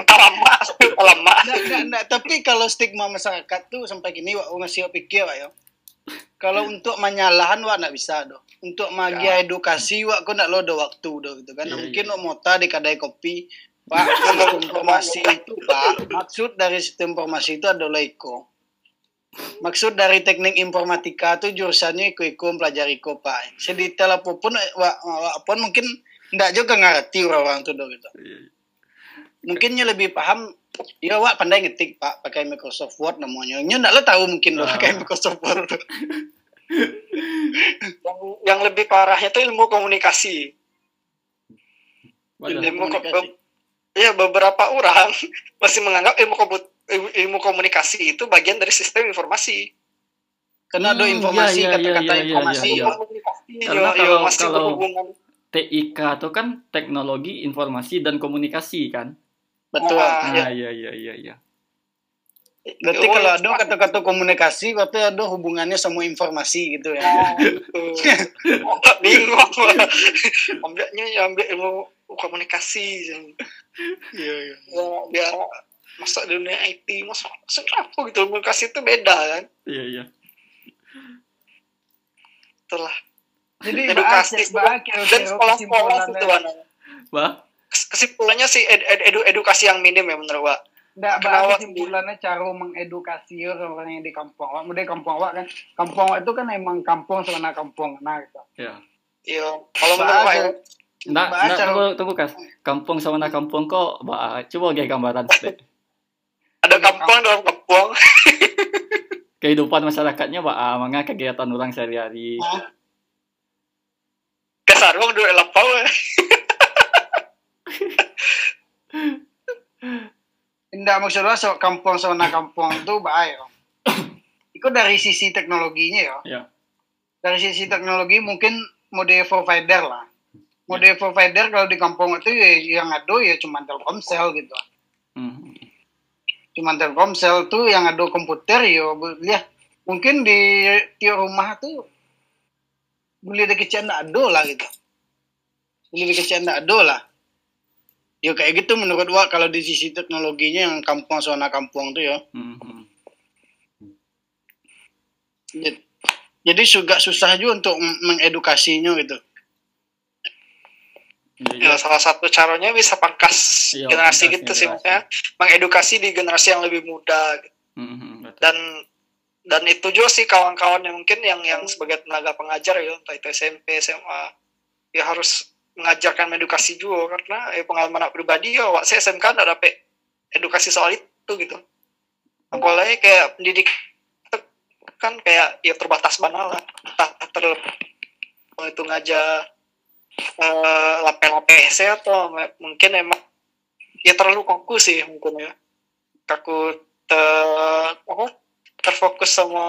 S2: lama lama
S3: Nggak, nggak, nggak. Tapi kalau stigma masyarakat tuh sampai kini wak masih pikir wak yo. Kalau untuk menyalahan wak nggak bisa doh. Untuk magia edukasi wak kau nggak lo ada waktu doh gitu kan.
S1: Iya,
S3: Mungkin
S1: iya.
S3: wak mota di kedai kopi. Pak, informasi itu pak. Maksud dari sistem informasi itu adalah iko. Maksud dari teknik informatika itu jurusannya iko-iko pelajari iko pak. Sedetail apa pun, wak, apa pun mungkin nggak juga ngerti orang-orang tuh doh gitu. Mungkinnya lebih paham Ya wak pandai ngetik pak pakai Microsoft Word namanya. Nya ndak lo tahu mungkin lo
S1: Ah.
S3: pakai Microsoft Word
S2: yang, yang lebih parahnya itu ilmu komunikasi ilmu
S3: komunikasi.
S2: ko- Iya beberapa orang masih menganggap ilmu komput ilmu, komunikasi itu bagian dari sistem informasi.
S3: Karena ada
S1: Hmm,
S3: informasi
S1: iya, iya,
S3: kata-kata
S1: iya, iya,
S3: informasi.
S1: iya.
S2: Komunikasi
S1: Karena
S2: yo,
S1: kalau-
S2: masih
S1: kalau-
S2: berhubungan.
S1: TIK itu kan teknologi informasi dan komunikasi kan
S3: Betul.
S2: Ah,
S1: ah iya iya iya iya
S3: Berarti
S2: Oh,
S3: kalau
S2: iya.
S3: ada kata-kata komunikasi, berarti ada hubungannya sama informasi gitu ya.
S2: Oh, bingung. Ambilnya ya ambil ilmu komunikasi.
S3: Iya, iya.
S2: Ya, masuk dunia IT, masuk masuk apa gitu. Komunikasi itu beda kan.
S1: iya iya
S2: Itulah.
S3: Jadi
S2: Edukasi
S3: bahas, bahas kira-kira
S2: Dan sekolah-sekolah itu
S1: bah
S2: Kes- Kesimpulannya sih ed- ed- edu- edukasi yang minim ya menurut Wak.
S3: Nggak,
S2: Kenapa
S3: bahas kesimpulannya cara mengedukasi orang yang di kampung. Wak, Udah kampung Wak kan. Kampung Wak itu kan emang kampung sana kampung. Nah, gitu.
S1: ya
S2: Iya. Kalau menurut Wak ya,
S1: nggak,
S3: cara-
S1: tunggu, tunggu kas. Kampung sama na kampung kok, bah, coba kayak gambaran sedikit.
S2: ada kampung dalam kampung.
S1: Kehidupan masyarakatnya, bah, manga kegiatan orang sehari-hari.
S2: Kesarung dulu lapau ya.
S3: Tidak maksudnya so, kampung sana kampung itu bahaya. Itu dari sisi teknologinya ya.
S1: Ya.
S3: Dari sisi teknologi mungkin mode provider lah. Mode provider kalau di kampung itu ya, yang ada ya cuma Telkomsel gitu.
S1: Hmm.
S3: Cuma Telkomsel tuh yang ada komputer ya lihat mungkin di tiap rumah tuh beli kecil nggak ada lah gitu. Beli kecil nggak ada lah. Ya kayak gitu menurut Wak kalau di sisi teknologinya yang kampung zona kampung tuh ya.
S1: Hmm. hmm.
S3: Jadi- juga susah juga untuk mengedukasinya gitu.
S1: Jadi,
S2: Ya, salah satu caranya bisa pangkas
S1: Iya,
S2: generasi gitu sih maksudnya mengedukasi di generasi yang lebih muda gitu.
S1: hmm, hmm, betul.
S2: dan dan itu juga sih kawan-kawan yang mungkin yang yang sebagai tenaga pengajar ya entah itu SMP SMA ya harus mengajarkan edukasi juga karena ya pengalaman aku pribadi ya waktu saya SMK nggak dapet edukasi soal itu gitu apalagi kayak pendidik kan kayak ya terbatas banget lah entah mau itu ngajar eh, lape-lape saya atau mungkin emang ya terlalu fokus sih mungkin ya aku ter apa terfokus sama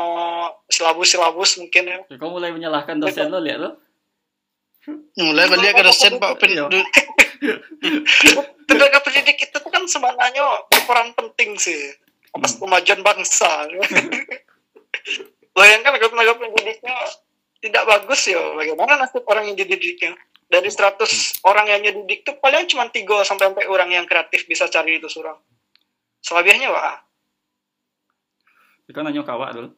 S2: silabus-silabus mungkin ya.
S1: Ya, Kau mulai menyalahkan dosen lo, lihat lo.
S3: Mulai balik ke dosen Pak Pen.
S1: Iya.
S2: Tenaga pendidik itu tuh kan sebenarnya berperan penting sih atas kemajuan bangsa. Bayangkan kalau tenaga pendidiknya tidak bagus ya, bagaimana nasib orang yang dididiknya? Dari 100 orang yang dididik tuh paling cuma 3 sampai 4 orang yang kreatif bisa cari itu surang. Selebihnya wah,
S1: Kau nanya kawak dulu.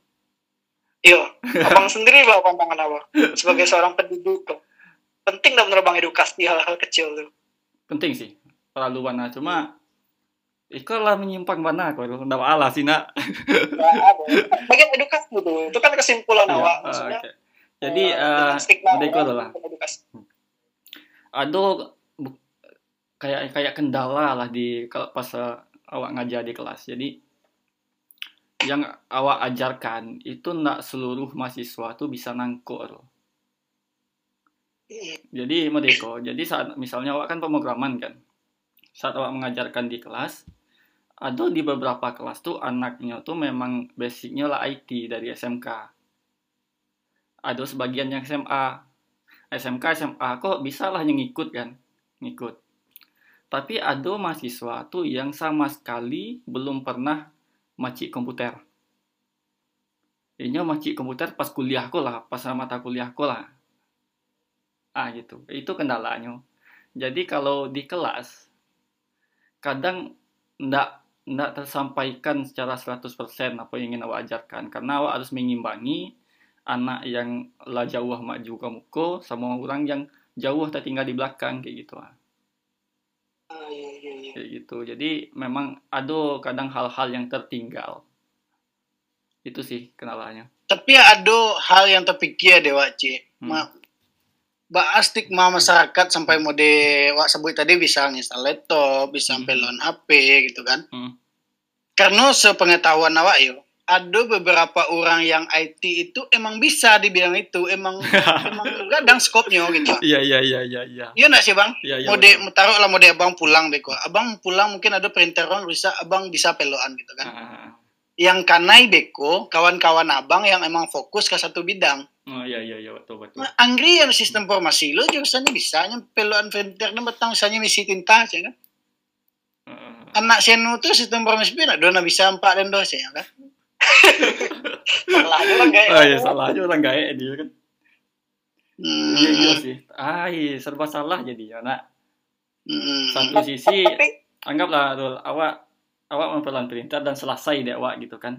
S2: Iya, abang sendiri bawa pandangan apa? Sebagai seorang pendidik, kok. penting dong menurut bang edukasi hal-hal kecil tuh.
S1: Penting sih. Terlalu mana. Cuma, Iko lah menyimpang mana kau itu. Nggak alah sih nak.
S2: Ada. Bagian edukasi gitu, itu kan kesimpulan
S1: Iya,
S2: awak. Maksudnya,
S1: oke. Jadi,
S2: eh,
S1: eh,
S2: dengan stigma
S1: udah Iko lah.
S2: edukasi.
S1: Ada kayak kayak kendala lah di kalau pas eh, awak ngajar di kelas. Jadi yang awak ajarkan itu ndak seluruh mahasiswa tuh bisa nangkuk loh.
S2: Iya.
S1: Jadi Modeko, jadi saat misalnya awak kan pemrograman kan. Saat awak mengajarkan di kelas, ada di beberapa kelas tuh anaknya tuh memang basicnya lah IT dari SMK. Ada sebagian yang SMA. SMK, SMA kok bisa lah yang ngikut kan. Ngikut. Tapi ada mahasiswa tuh yang sama sekali belum pernah macik komputer. Ini macik komputer pas kuliahku lah, pas mata kuliahku lah. Ah gitu. Itu kendalanya. Jadi kalau di kelas kadang ndak ndak tersampaikan secara 100% apa yang ingin awak ajarkan karena awak harus mengimbangi anak yang lah jauh maju kamu ko sama orang yang jauh tertinggal di belakang kayak gitu ah.
S2: Ah, iya, iya, iya.
S1: kayak gitu. Jadi memang ada kadang hal-hal yang tertinggal. Itu sih kendalanya.
S3: Tapi ada hal yang terpikir deh Wak Ci.
S1: Hmm.
S3: Ma- Bahas stigma masyarakat sampai mode Wak sebut tadi bisa nginstal laptop, bisa sampai
S1: Hmm.
S3: loan HP gitu kan.
S1: Hmm.
S3: Karena sepengetahuan awak yo, ada beberapa orang yang IT itu emang bisa di bidang itu, emang emang kadang skopnya gitu.
S1: Iya iya iya iya iya.
S3: Iya nggak sih bang?
S1: Iya iya.
S3: mode
S1: betul.
S3: taruh lah mode abang pulang beko. Abang pulang mungkin ada perinteran bisa abang bisa peloan gitu kan.
S1: Ah,
S3: Yang kanai beko, kawan-kawan abang yang emang fokus ke satu bidang.
S1: Oh iya iya iya betul betul.
S3: Nah, Anggri yang sistem formasi lo jurusannya bisa peloan printernya betang misalnya misi tinta aja kan.
S1: Ah,
S3: Anak senu tuh sistem formasi pun ada bisa empat dan dos ya kan.
S2: Salah juga kayak.
S1: Ah iya salah aja orang gaek dia kan.
S3: Hmm,
S1: Iya iya sih. Ah iya serba salah jadi anak.
S3: hmm,
S1: Satu sisi
S2: Tapi
S1: anggaplah Rul, awak awak memperlan perintah dan selesai deh awak gitu kan.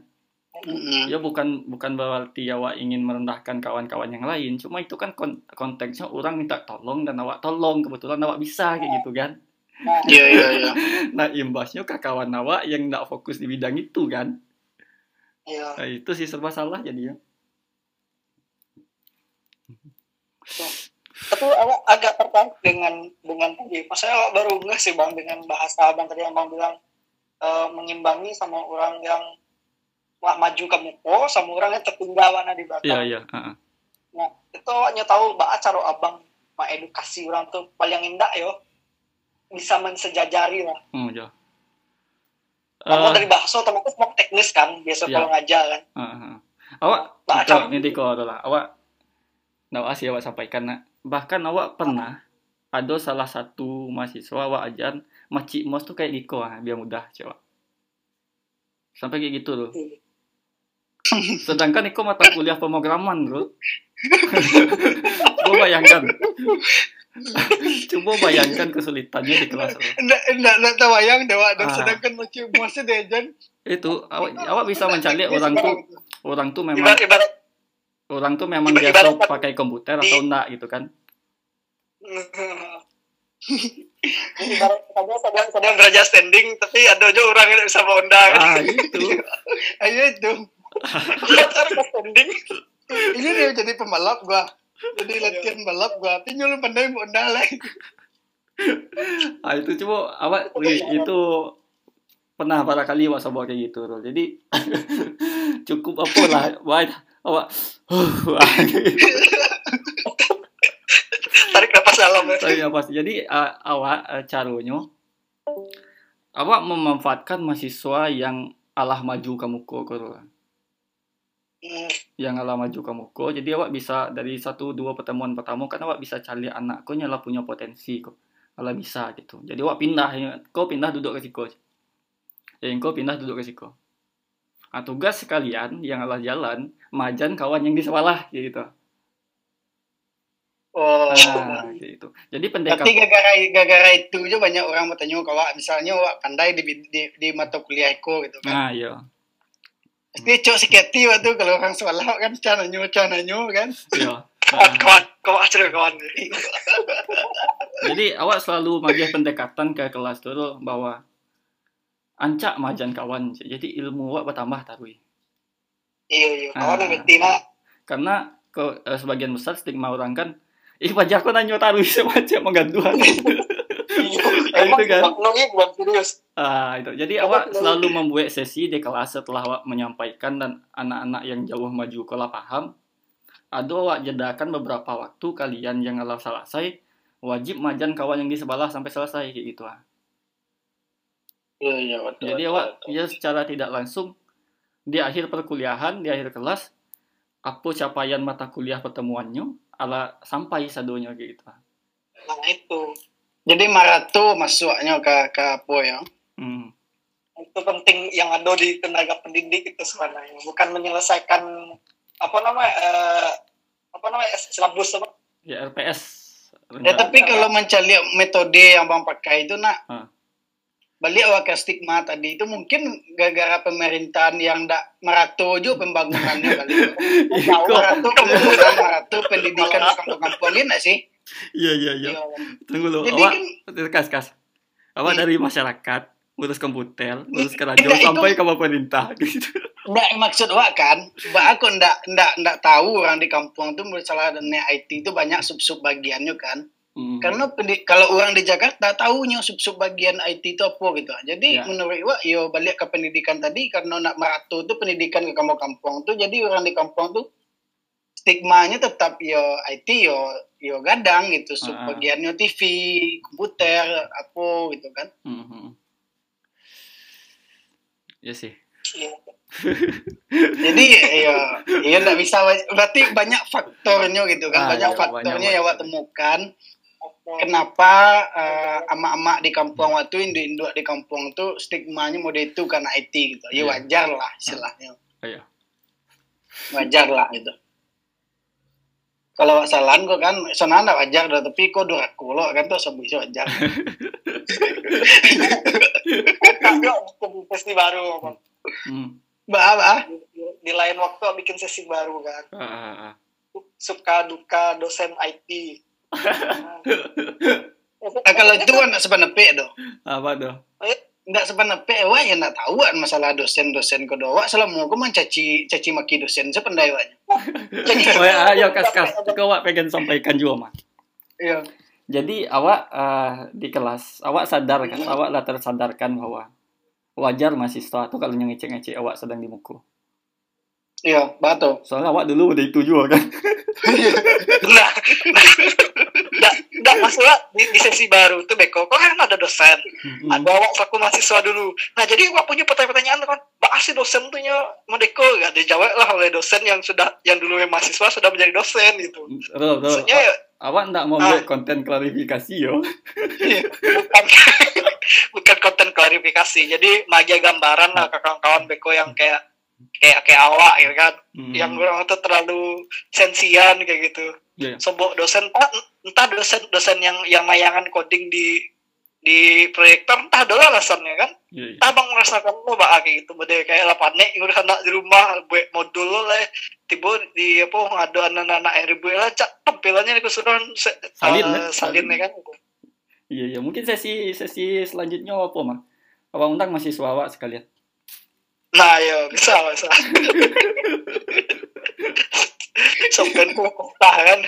S3: hmm,
S1: Ya bukan bukan berarti awak ingin merendahkan kawan-kawan yang lain, cuma itu kan kon- konteksnya orang minta tolong dan awak tolong kebetulan awak bisa kayak gitu kan.
S3: Iya iya iya.
S1: Nah imbasnya ke kawan awak yang tidak fokus di bidang itu kan.
S2: Iya.
S1: Nah, itu sih serba salah jadinya.
S2: Tapi awak agak tertarik dengan dengan tadi. Maksudnya awak baru nggak sih bang dengan bahasa abang tadi yang bang bilang eh, mengimbangi sama orang yang wah maju ke muko sama orang yang tertinggal mana di belakang.
S1: Iya iya. ah, ah.
S2: Nah, itu awaknya tahu bahwa cara abang mengedukasi orang tuh paling indah yo bisa mensejajari lah.
S1: Hmm, iya.
S2: Kamu
S1: Eh,
S2: dari bahasa otomatis mau teknis kan, biasa
S1: Iya.
S2: kalau ngajar kan.
S1: Awak
S2: Nah,
S1: ini Diko adalah awak Nah, asih awak sampaikan nak. Bahkan awak pernah ada salah satu mahasiswa awak ajan macik mos tuh kayak Diko ah, biar mudah coba. Sampai kayak gitu loh. Sedangkan Diko mata kuliah pemrograman, Bro. Coba bayangkan. Coba bayangkan kesulitannya di kelas.
S3: Enggak enggak enggak tawayang dewa dan
S1: Ah.
S3: sedangkan macam masa dia jan.
S1: Itu awak awak bisa mencari orang tuh orang tuh memang
S2: Ibarat ibarat
S1: orang tuh memang
S2: Ibarat-
S1: biasa
S2: ibarat-
S1: pakai komputer
S2: di-
S1: atau enggak gitu kan.
S2: sedang sedang derajat standing tapi ada aja orang yang bisa bonda kan.
S1: Ah, itu.
S3: Ayo itu.
S2: Cara ke standing.
S3: Ini dia jadi pembalap gua. Jadi latihan balap gua. Tapi pandai mau lah.
S1: Ah itu coba awak wih, itu pernah para kali awak coba kayak gitu Rul. Jadi cukup apa lah awak awak
S2: Tarik nafas dalam ya.
S1: Tapi apa sih? Jadi ah, awak ah, caranya awak memanfaatkan mahasiswa yang alah maju kamu kok Rul. Yang alah maju kamu kok. Jadi awak bisa dari satu dua pertemuan pertama kan awak bisa cari anak kau nyala punya potensi kok. Alah bisa gitu. Jadi awak pindah ya. Kau pindah duduk ke situ. Ya kau pindah duduk ke situ. Nah, tugas sekalian yang alah jalan majan kawan yang di sekolah gitu.
S3: Oh.
S1: Nah, gitu. Jadi
S3: Berarti
S1: pendekatan
S3: gara-gara gara-gara itu juga banyak orang bertanya kalau misalnya wak pandai di, di, di mata kuliah eko gitu kan.
S1: Nah, iya.
S3: Pasti cok seketi waktu kalau orang sekolah kan cara nyu cara nyu kan.
S1: Iya.
S2: kawan kawan kawan aja kawan.
S1: jadi awak selalu magih pendekatan ke kelas dulu bahwa ancak majan kawan. Jadi ilmu awak bertambah tarui.
S2: Iya iya. Kawan
S1: Ah.
S2: ngerti nak.
S1: karena ke eh, sebagian besar stigma orang kan ih pajak aku nanya taruh semacam menggantuan
S2: Emang
S1: itu kan.
S2: bukan serius.
S1: ah itu jadi awak selalu membuat sesi di kelas setelah awak menyampaikan dan anak-anak yang jauh maju kalau paham ada awak jedakan beberapa waktu kalian yang kalau selesai wajib majan kawan yang di sebelah sampai selesai kayak gitu ah
S3: Iya iya betul.
S1: jadi awak ya secara tidak langsung di akhir perkuliahan di akhir kelas apa capaian mata kuliah pertemuannya ala sampai sadonya gitu ah.
S2: Nah itu
S3: Jadi marato masuknya ke ke apa ya?
S1: hmm.
S2: itu penting yang ada di tenaga pendidik itu sebenarnya bukan menyelesaikan apa namanya eh, apa namanya silabus apa
S1: ya RPS
S3: Ya tapi kalau mencari metode yang bang pakai itu nak
S1: Ah.
S3: balik awak ke stigma tadi itu mungkin gara-gara pemerintahan yang ndak merato juga pembangunannya kali.
S1: Iko.
S3: merato pembangunan merato pendidikan di kampung-kampung ini sih?
S1: Iya iya iya.
S3: Iya.
S1: Tunggu dulu.
S3: Jadi kan
S1: kas kas. Awak
S3: Hmm.
S1: dari masyarakat, ngurus komputer, ngurus
S3: Enggak,
S1: radio
S3: itu-
S1: sampai ke pemerintah gitu.
S3: ndak maksud awak kan, mbak aku ndak ndak ndak tahu orang di kampung tuh misalnya dan IT itu banyak sub-sub bagiannya kan.
S1: Mhm.
S3: Karena kalau orang di Jakarta tahunya sub-sub bagian IT itu apa gitu. Jadi
S1: Ya.
S3: menurut Iwa, yo balik ke pendidikan tadi karena nak meratu tuh pendidikan ke kampung-kampung tuh jadi orang di kampung tuh stigmanya tetap yo IT yo yo gadang gitu sub
S1: Ah, ah.
S3: bagiannya TV, komputer, apa gitu kan.
S1: Mhm. Ya sih.
S2: Iya.
S3: Jadi ya ya nggak bisa berarti banyak faktornya gitu kan.
S1: Ah,
S3: banyak
S1: iya,
S3: faktornya
S1: banyak
S3: Wak
S1: faktor.
S3: temukan kenapa eh, emak-emak di kampung waktu induk-induk di kampung tuh stigmanya mode itu karena IT gitu. Ya
S1: Iya.
S3: wajar lah istilahnya.
S1: Iya.
S3: Wajar lah gitu. Kalau salan kok kan sana ndak wajar dah tapi kok duraku lo kan tuh sebut wajar.
S2: Kagak bikin sesi baru.
S1: Hmm.
S3: Bah, bah.
S2: di, di lain waktu bikin sesi baru kan
S1: Ah, ah, ah.
S2: suka duka dosen IT
S3: Ah, kalau itu kan sepenepe doh.
S1: Apa tuh?
S3: Ndak sepenepe wak ya ndak tahu kan masalah dosen-dosen doh. Wak selama kau mencaci caci maki dosen sependai
S1: Oh ya, ayo kas kas. Kau awak pengen sampaikan juga mah.
S3: Iya.
S1: Jadi awak eh, di kelas, awak sadar kan, awak lah tersadarkan bahwa wajar mahasiswa tuh kalau ngecek-ngecek awak sedang di muku.
S3: Iya, batu.
S1: Soalnya awak dulu udah itu juga kan.
S2: nah, nah, nah, masalah di, di sesi baru tuh Beko, kok kan ada dosen,
S1: Hmm.
S2: ada awak selaku mahasiswa dulu. Nah jadi awak punya pertanyaan-pertanyaan kan, bahas si dosen tuh nya Medeko gak dijawab lah oleh dosen yang sudah yang dulu yang mahasiswa sudah menjadi dosen gitu.
S1: Betul, betul.
S2: Maksudnya ya,
S1: Awak ndak mau
S2: Ah.
S1: buat konten klarifikasi yo.
S2: bukan bukan konten klarifikasi. Jadi magia gambaran lah ke kawan-kawan Beko yang kayak kayak kayak awak gitu kan,
S1: Hmm.
S2: yang orang tuh terlalu sensian kayak gitu.
S1: Iya.
S2: Sobok dosen entah, entah dosen dosen yang yang mayangan coding di di proyektor entah dulu alasannya kan
S1: Iya, iya.
S2: entah bang merasakan lo bak kayak gitu bade kayak lah panik ngurus anak di rumah buat modul lo lah tiba di apa ngadu anak-anak ribu lah cak tampilannya di keseluruhan se,
S1: Salin, ya?
S2: salin ya kan
S1: Iya, iya. Mungkin sesi sesi selanjutnya apa mah? Awak undang mahasiswa awak sekalian.
S2: Nah ya bisa bisa sampai ku kota kan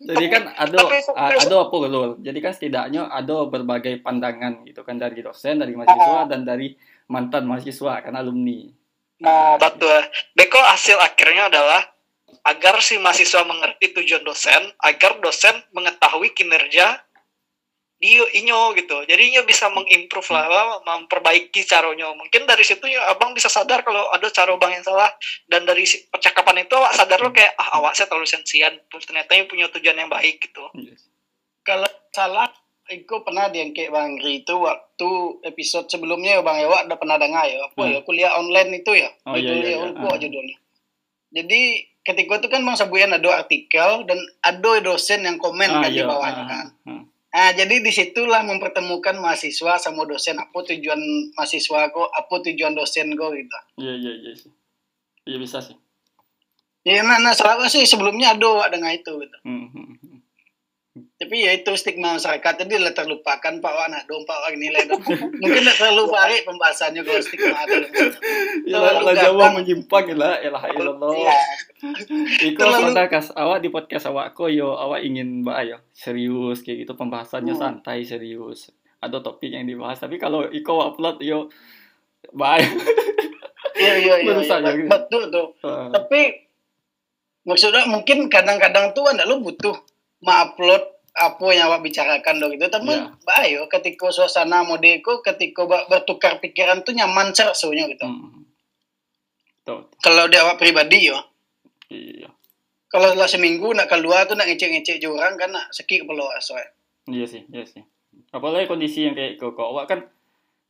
S1: Jadi kan ada ada apa lol. Jadi kan setidaknya ada berbagai pandangan gitu kan dari dosen, dari mahasiswa dan dari mantan mahasiswa kan alumni.
S2: Nah, betul. Beko hasil akhirnya adalah agar si mahasiswa mengerti tujuan dosen, agar dosen mengetahui kinerja di inyo gitu. Jadi inyo bisa mengimprove lah, apa, memperbaiki caranya. Mungkin dari situ ya abang bisa sadar kalau ada cara bang yang salah dan dari percakapan itu awak sadar lo kayak ah awak saya terlalu sensian, ternyata yang punya tujuan yang baik gitu.
S1: Yes.
S3: Kalau salah, Iko pernah diangkat Bang Ri itu waktu episode sebelumnya ya Bang Ewa udah pernah dengar ya. Apa
S1: Hmm.
S3: ya kuliah online itu ya.
S1: Oh, iya,
S3: judulnya
S1: iya, iya.
S3: lupa
S1: Ah.
S3: judulnya. Jadi ketika itu kan Bang Sabuyan ada artikel dan ada dosen yang komen
S1: Ah,
S3: kan di
S1: iya.
S3: bawahnya
S1: ah,
S3: kan.
S1: ah.
S3: Nah, jadi di situlah mempertemukan mahasiswa sama dosen. Apa tujuan mahasiswa kok, apa tujuan dosen kok gitu.
S1: Iya, iya, iya sih. Iya bisa sih.
S3: Ya, nah, nah selalu sih sebelumnya ada dengan itu gitu.
S1: Hmm, hmm, hmm.
S3: Tapi ya itu stigma masyarakat tadi lah terlupakan Pak Wak nak dong Pak Wak nilai dong. Mungkin tak terlalu baik pembahasannya kalau stigma itu.
S1: Ya lah Jawa menyimpang ya lah, elah ilallah.
S3: Iya.
S1: Iko
S3: Terlalu-
S1: sadar kas awak di podcast awak ko yo awak ingin mbak ayo serius kayak gitu pembahasannya
S3: Hmm.
S1: santai serius. Ada topik yang dibahas tapi kalau Iko upload yo mbak ayo.
S3: Iya iya iya. Iya. Betul tuh. Tapi maksudnya mungkin kadang-kadang tuh anda lu butuh mengupload apa yang awak bicarakan dong gitu. Tapi
S1: Iya.
S3: bayo ketika suasana modeko ketika bertukar pikiran tuh nyaman serasunya gitu.
S1: Hmm. Tuh,
S3: Kalau di awak pribadi yo.
S1: iya.
S3: Kalau setelah seminggu nak keluar tuh nak ngecek-ngecek orang kan nak sekik belum asal.
S1: Iya sih, iya sih. Apalagi kondisi yang kayak kok awak kan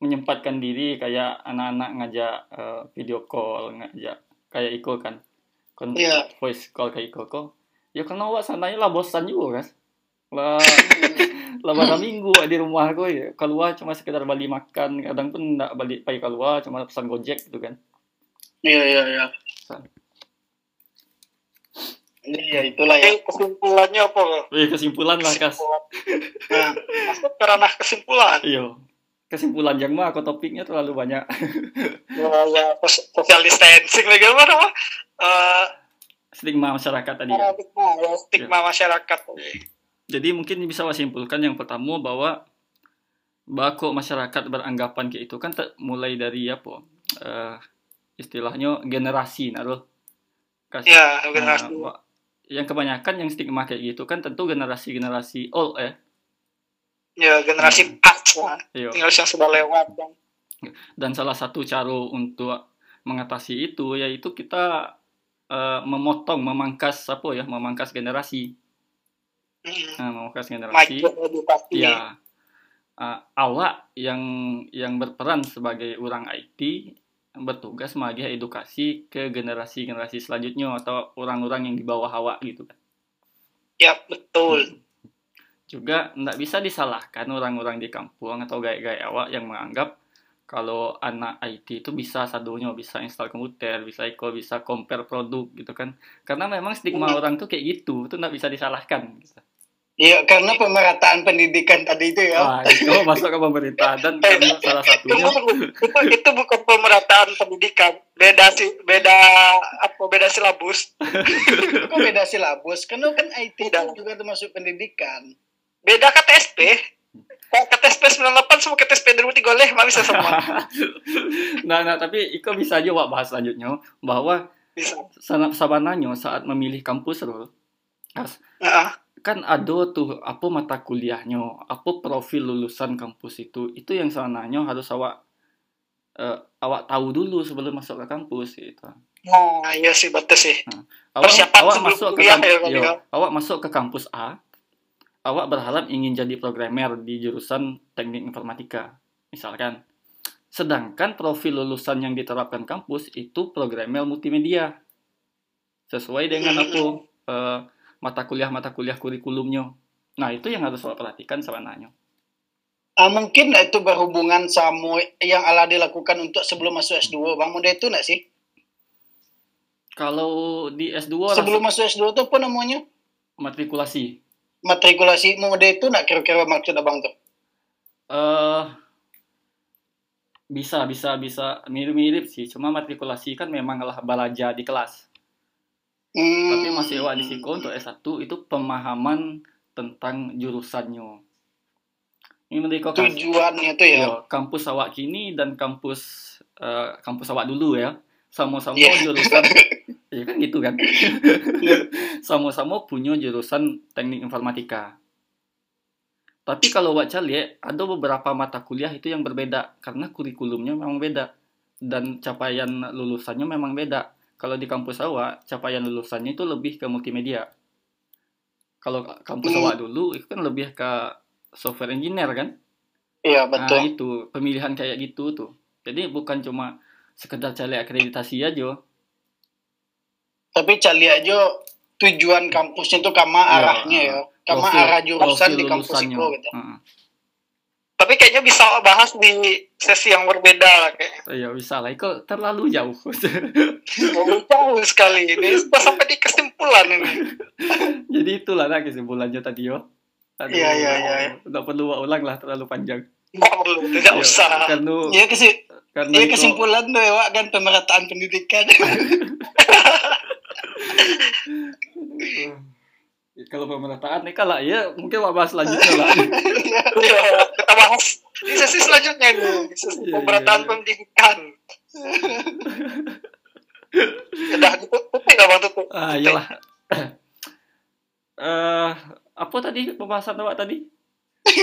S1: menyempatkan diri kayak anak-anak ngajak eh, video call, ngajak kayak Iko kan. Kon
S3: Iya.
S1: voice call kayak Iko kok. Ya karena awak sananya lah bosan juga kan. Lah lah pada minggu di rumah aku ya keluar cuma sekedar balik makan kadang pun nggak balik pagi keluar cuma pesan gojek gitu kan
S3: Iya iya iya. Iya itulah ya.
S2: Kesimpulannya apa?
S1: Wih, kesimpulan lah kas
S3: Nah,
S2: ranah kesimpulan.
S1: iyo kesimpulan yang mah aku topiknya terlalu banyak
S2: Ya, ya social distancing lagi apa nama? Eh,
S1: stigma masyarakat tadi ya
S2: ya, stigma masyarakat.
S1: Jadi mungkin bisa saya simpulkan yang pertama bahwa bako masyarakat beranggapan kayak itu kan mulai dari apa eh, istilahnya generasi naruh Kas-
S2: ya
S1: Nah,
S2: generasi
S1: wa- yang kebanyakan yang stigma kayak gitu kan tentu generasi-generasi old ya.
S2: ya generasi past lah
S1: Iya.
S2: generasi yang sudah lewat kan
S1: Dan salah satu cara untuk mengatasi itu yaitu kita eh, memotong, memangkas apa ya, memangkas generasi.
S2: Mm.
S1: Nah, memangkas generasi.
S2: maju edukasi
S1: Ya. Eh, awak yang yang berperan sebagai orang IT bertugas sebagai edukasi ke generasi-generasi selanjutnya atau orang-orang yang di bawah awak gitu kan.
S2: ya betul
S1: juga tidak bisa disalahkan orang-orang di kampung atau gaya-gaya awak yang menganggap kalau anak IT itu bisa sadunya bisa install komputer bisa iko bisa compare produk gitu kan karena memang stigma
S2: Hmm.
S1: orang tuh kayak gitu itu tidak bisa disalahkan gitu.
S3: Iya, karena pemerataan pendidikan tadi itu ya.
S1: Wah, itu masuk ke pemerintah dan karena salah
S2: itu,
S1: satunya
S2: itu, itu bukan pemerataan pendidikan beda sih beda apa beda silabus
S3: Kok beda silabus? Karena kan IT itu
S2: Tidak.
S3: juga termasuk pendidikan.
S2: beda KTSP KTSP 98 sama KTSP 2003 oleh malah bisa sama
S1: nah, nah tapi Iko bisa aja Wak, bahas selanjutnya bahwa
S2: bisa
S1: sana- sabananya saat memilih kampus Rul, as-
S2: Nah,
S1: kan ada tuh apa mata kuliahnya, apa profil lulusan kampus itu, itu yang sebenarnya harus awak eh, awak tahu dulu sebelum masuk ke kampus gitu.
S2: nah iya sih betul sih
S1: Awak,
S2: Persiapan
S1: awak
S2: sebelum
S1: masuk ke
S2: kuliah
S1: kamp-
S2: ya, Bang,
S1: yo,
S2: ya.
S1: awak masuk ke kampus A, awak berharap ingin jadi programmer di jurusan teknik informatika, misalkan. Sedangkan profil lulusan yang diterapkan kampus itu programmer multimedia, sesuai dengan apa eh, mata kuliah mata kuliah kurikulumnya. Nah itu yang harus awak perhatikan sebenarnya.
S3: Ah, mungkin itu berhubungan sama yang ala dilakukan untuk sebelum masuk S2. Bang Muda itu nggak sih?
S1: Kalau di S2
S3: Sebelum masuk S2 itu apa namanya?
S1: matrikulasi,
S3: Matrikulasi muda itu nggak kira-kira maksud abang tuh?
S1: eh bisa bisa bisa mirip-mirip sih. Cuma matrikulasi kan memang lah belajar di kelas.
S3: Hmm.
S1: Tapi masih awak di Siko untuk S1 itu pemahaman tentang jurusannya. Ini mereka kan
S3: tujuannya tuh ya.
S1: Yo, kampus awak kini dan kampus eh, kampus awak dulu ya. Sama-sama
S3: Iya.
S1: jurusan ya kan gitu kan. Sama-sama punya jurusan teknik informatika. Tapi kalau awak lihat ada beberapa mata kuliah itu yang berbeda karena kurikulumnya memang beda dan capaian lulusannya memang beda. Kalau di kampus awak, capaian lulusannya itu lebih ke multimedia. Kalau kampus
S3: Hmm.
S1: awak dulu itu kan lebih ke software engineer kan?
S3: Iya
S1: Nah,
S3: betul.
S1: itu pemilihan kayak gitu tuh. Jadi bukan cuma sekedar cari akreditasi aja.
S3: Tapi cari aja tujuan kampusnya tuh kama
S1: Iya,
S3: arahnya ya. Kama
S1: Profil-
S3: arah jurusan di kampus itu gitu.
S1: Heeh.
S2: Tapi kayaknya bisa bahas di sesi yang berbeda lah kayaknya
S1: Iya bisa lah, kok terlalu jauh.
S2: Oh, jauh sekali ini sampai di kesimpulan ini
S1: Jadi itulah nah kesimpulannya tadi yo.
S3: Iya, iya, iya.
S1: Nggak perlu ulang lah terlalu panjang.
S2: nggak perlu tidak
S1: Iya,
S2: usah
S1: Karena
S3: Iya kesi
S1: karena
S3: iya
S1: itu-
S3: kesimpulan ya Wak, kan pemerataan pendidikan.
S1: Eh, kalau pemerataan nih kalau ya mungkin mau bahas selanjutnya lah.
S2: Iya, kita bahas di sesi selanjutnya nih sesi
S1: Iya,
S2: pemerataan
S1: iya, iya.
S2: pendidikan udah tutup nggak bang tutup
S1: ah iyalah. Eh apa tadi pembahasan awak tadi?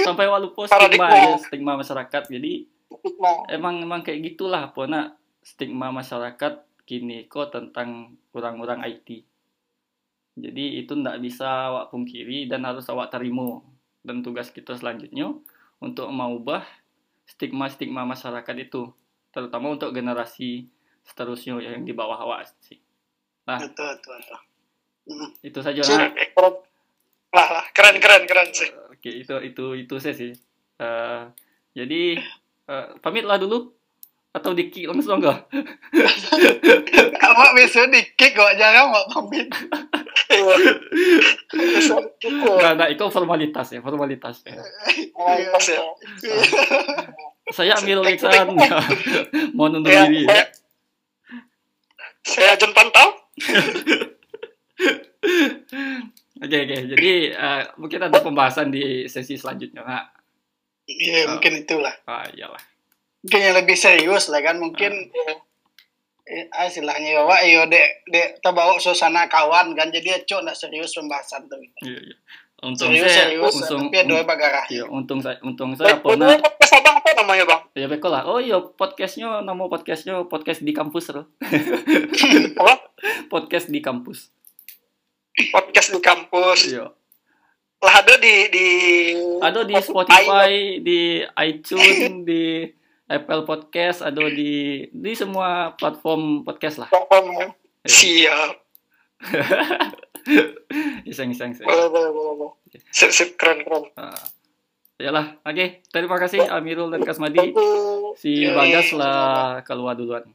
S1: Sampai awak lupa stigma ya, stigma masyarakat. Jadi emang emang kayak gitulah apa nak stigma masyarakat kini kok tentang orang-orang IT. Jadi itu ndak bisa awak pungkiri dan harus awak terima. Dan tugas kita selanjutnya untuk mengubah stigma-stigma masyarakat itu, terutama untuk generasi seterusnya yang di bawah awak sih. Nah,
S3: betul betul. betul. Hmm.
S1: itu saja
S2: keren. Lah, lah, keren keren keren sih
S1: Oke, itu itu itu saya sih. Eh, jadi eh, pamitlah dulu atau diki langsung enggak?
S3: Awak besok dikik kok jarang Wak pamit.
S1: Enggak, enggak, itu formalitas ya, formalitas. ya.
S2: Mantap ya.
S1: Saya ambil Alexan, mohon undur diri.
S2: saya, saya John Pantau
S1: Oke oke. Jadi eh, mungkin ada pembahasan di sesi selanjutnya. Nah,
S3: Iya,
S1: Oh.
S3: mungkin itulah.
S1: ah, iyalah.
S3: Mungkin yang lebih serius lah kan, mungkin eh, ah, istilahnya ya, Wak, yo dek dek terbawa suasana kawan kan, jadi cok nggak serius pembahasan tuh.
S1: Iya, iya. Untung
S3: Serius
S1: saya,
S3: serius,
S1: untung,
S3: tapi dua bagarah.
S1: iya, untung saya, untung saya pernah.
S2: podcast abang apa namanya bang?
S1: Ya beko lah. Oh iya, podcastnya nama podcastnya podcast di kampus loh.
S2: Apa?
S1: Podcast di kampus.
S2: Podcast di kampus.
S1: Iya.
S2: Lah ada di di
S1: Ada di Spotify, di iTunes, di Apple Podcast, ada di di semua platform podcast lah.
S2: Platform. Siap.
S1: Iseng iseng iseng.
S2: Boleh, boleh, boleh. boleh. Sip, sip, keren, keren.
S1: Ah. Yalah, oke. Terima kasih Amirul dan Kasmadi. Si Bagas lah keluar duluan.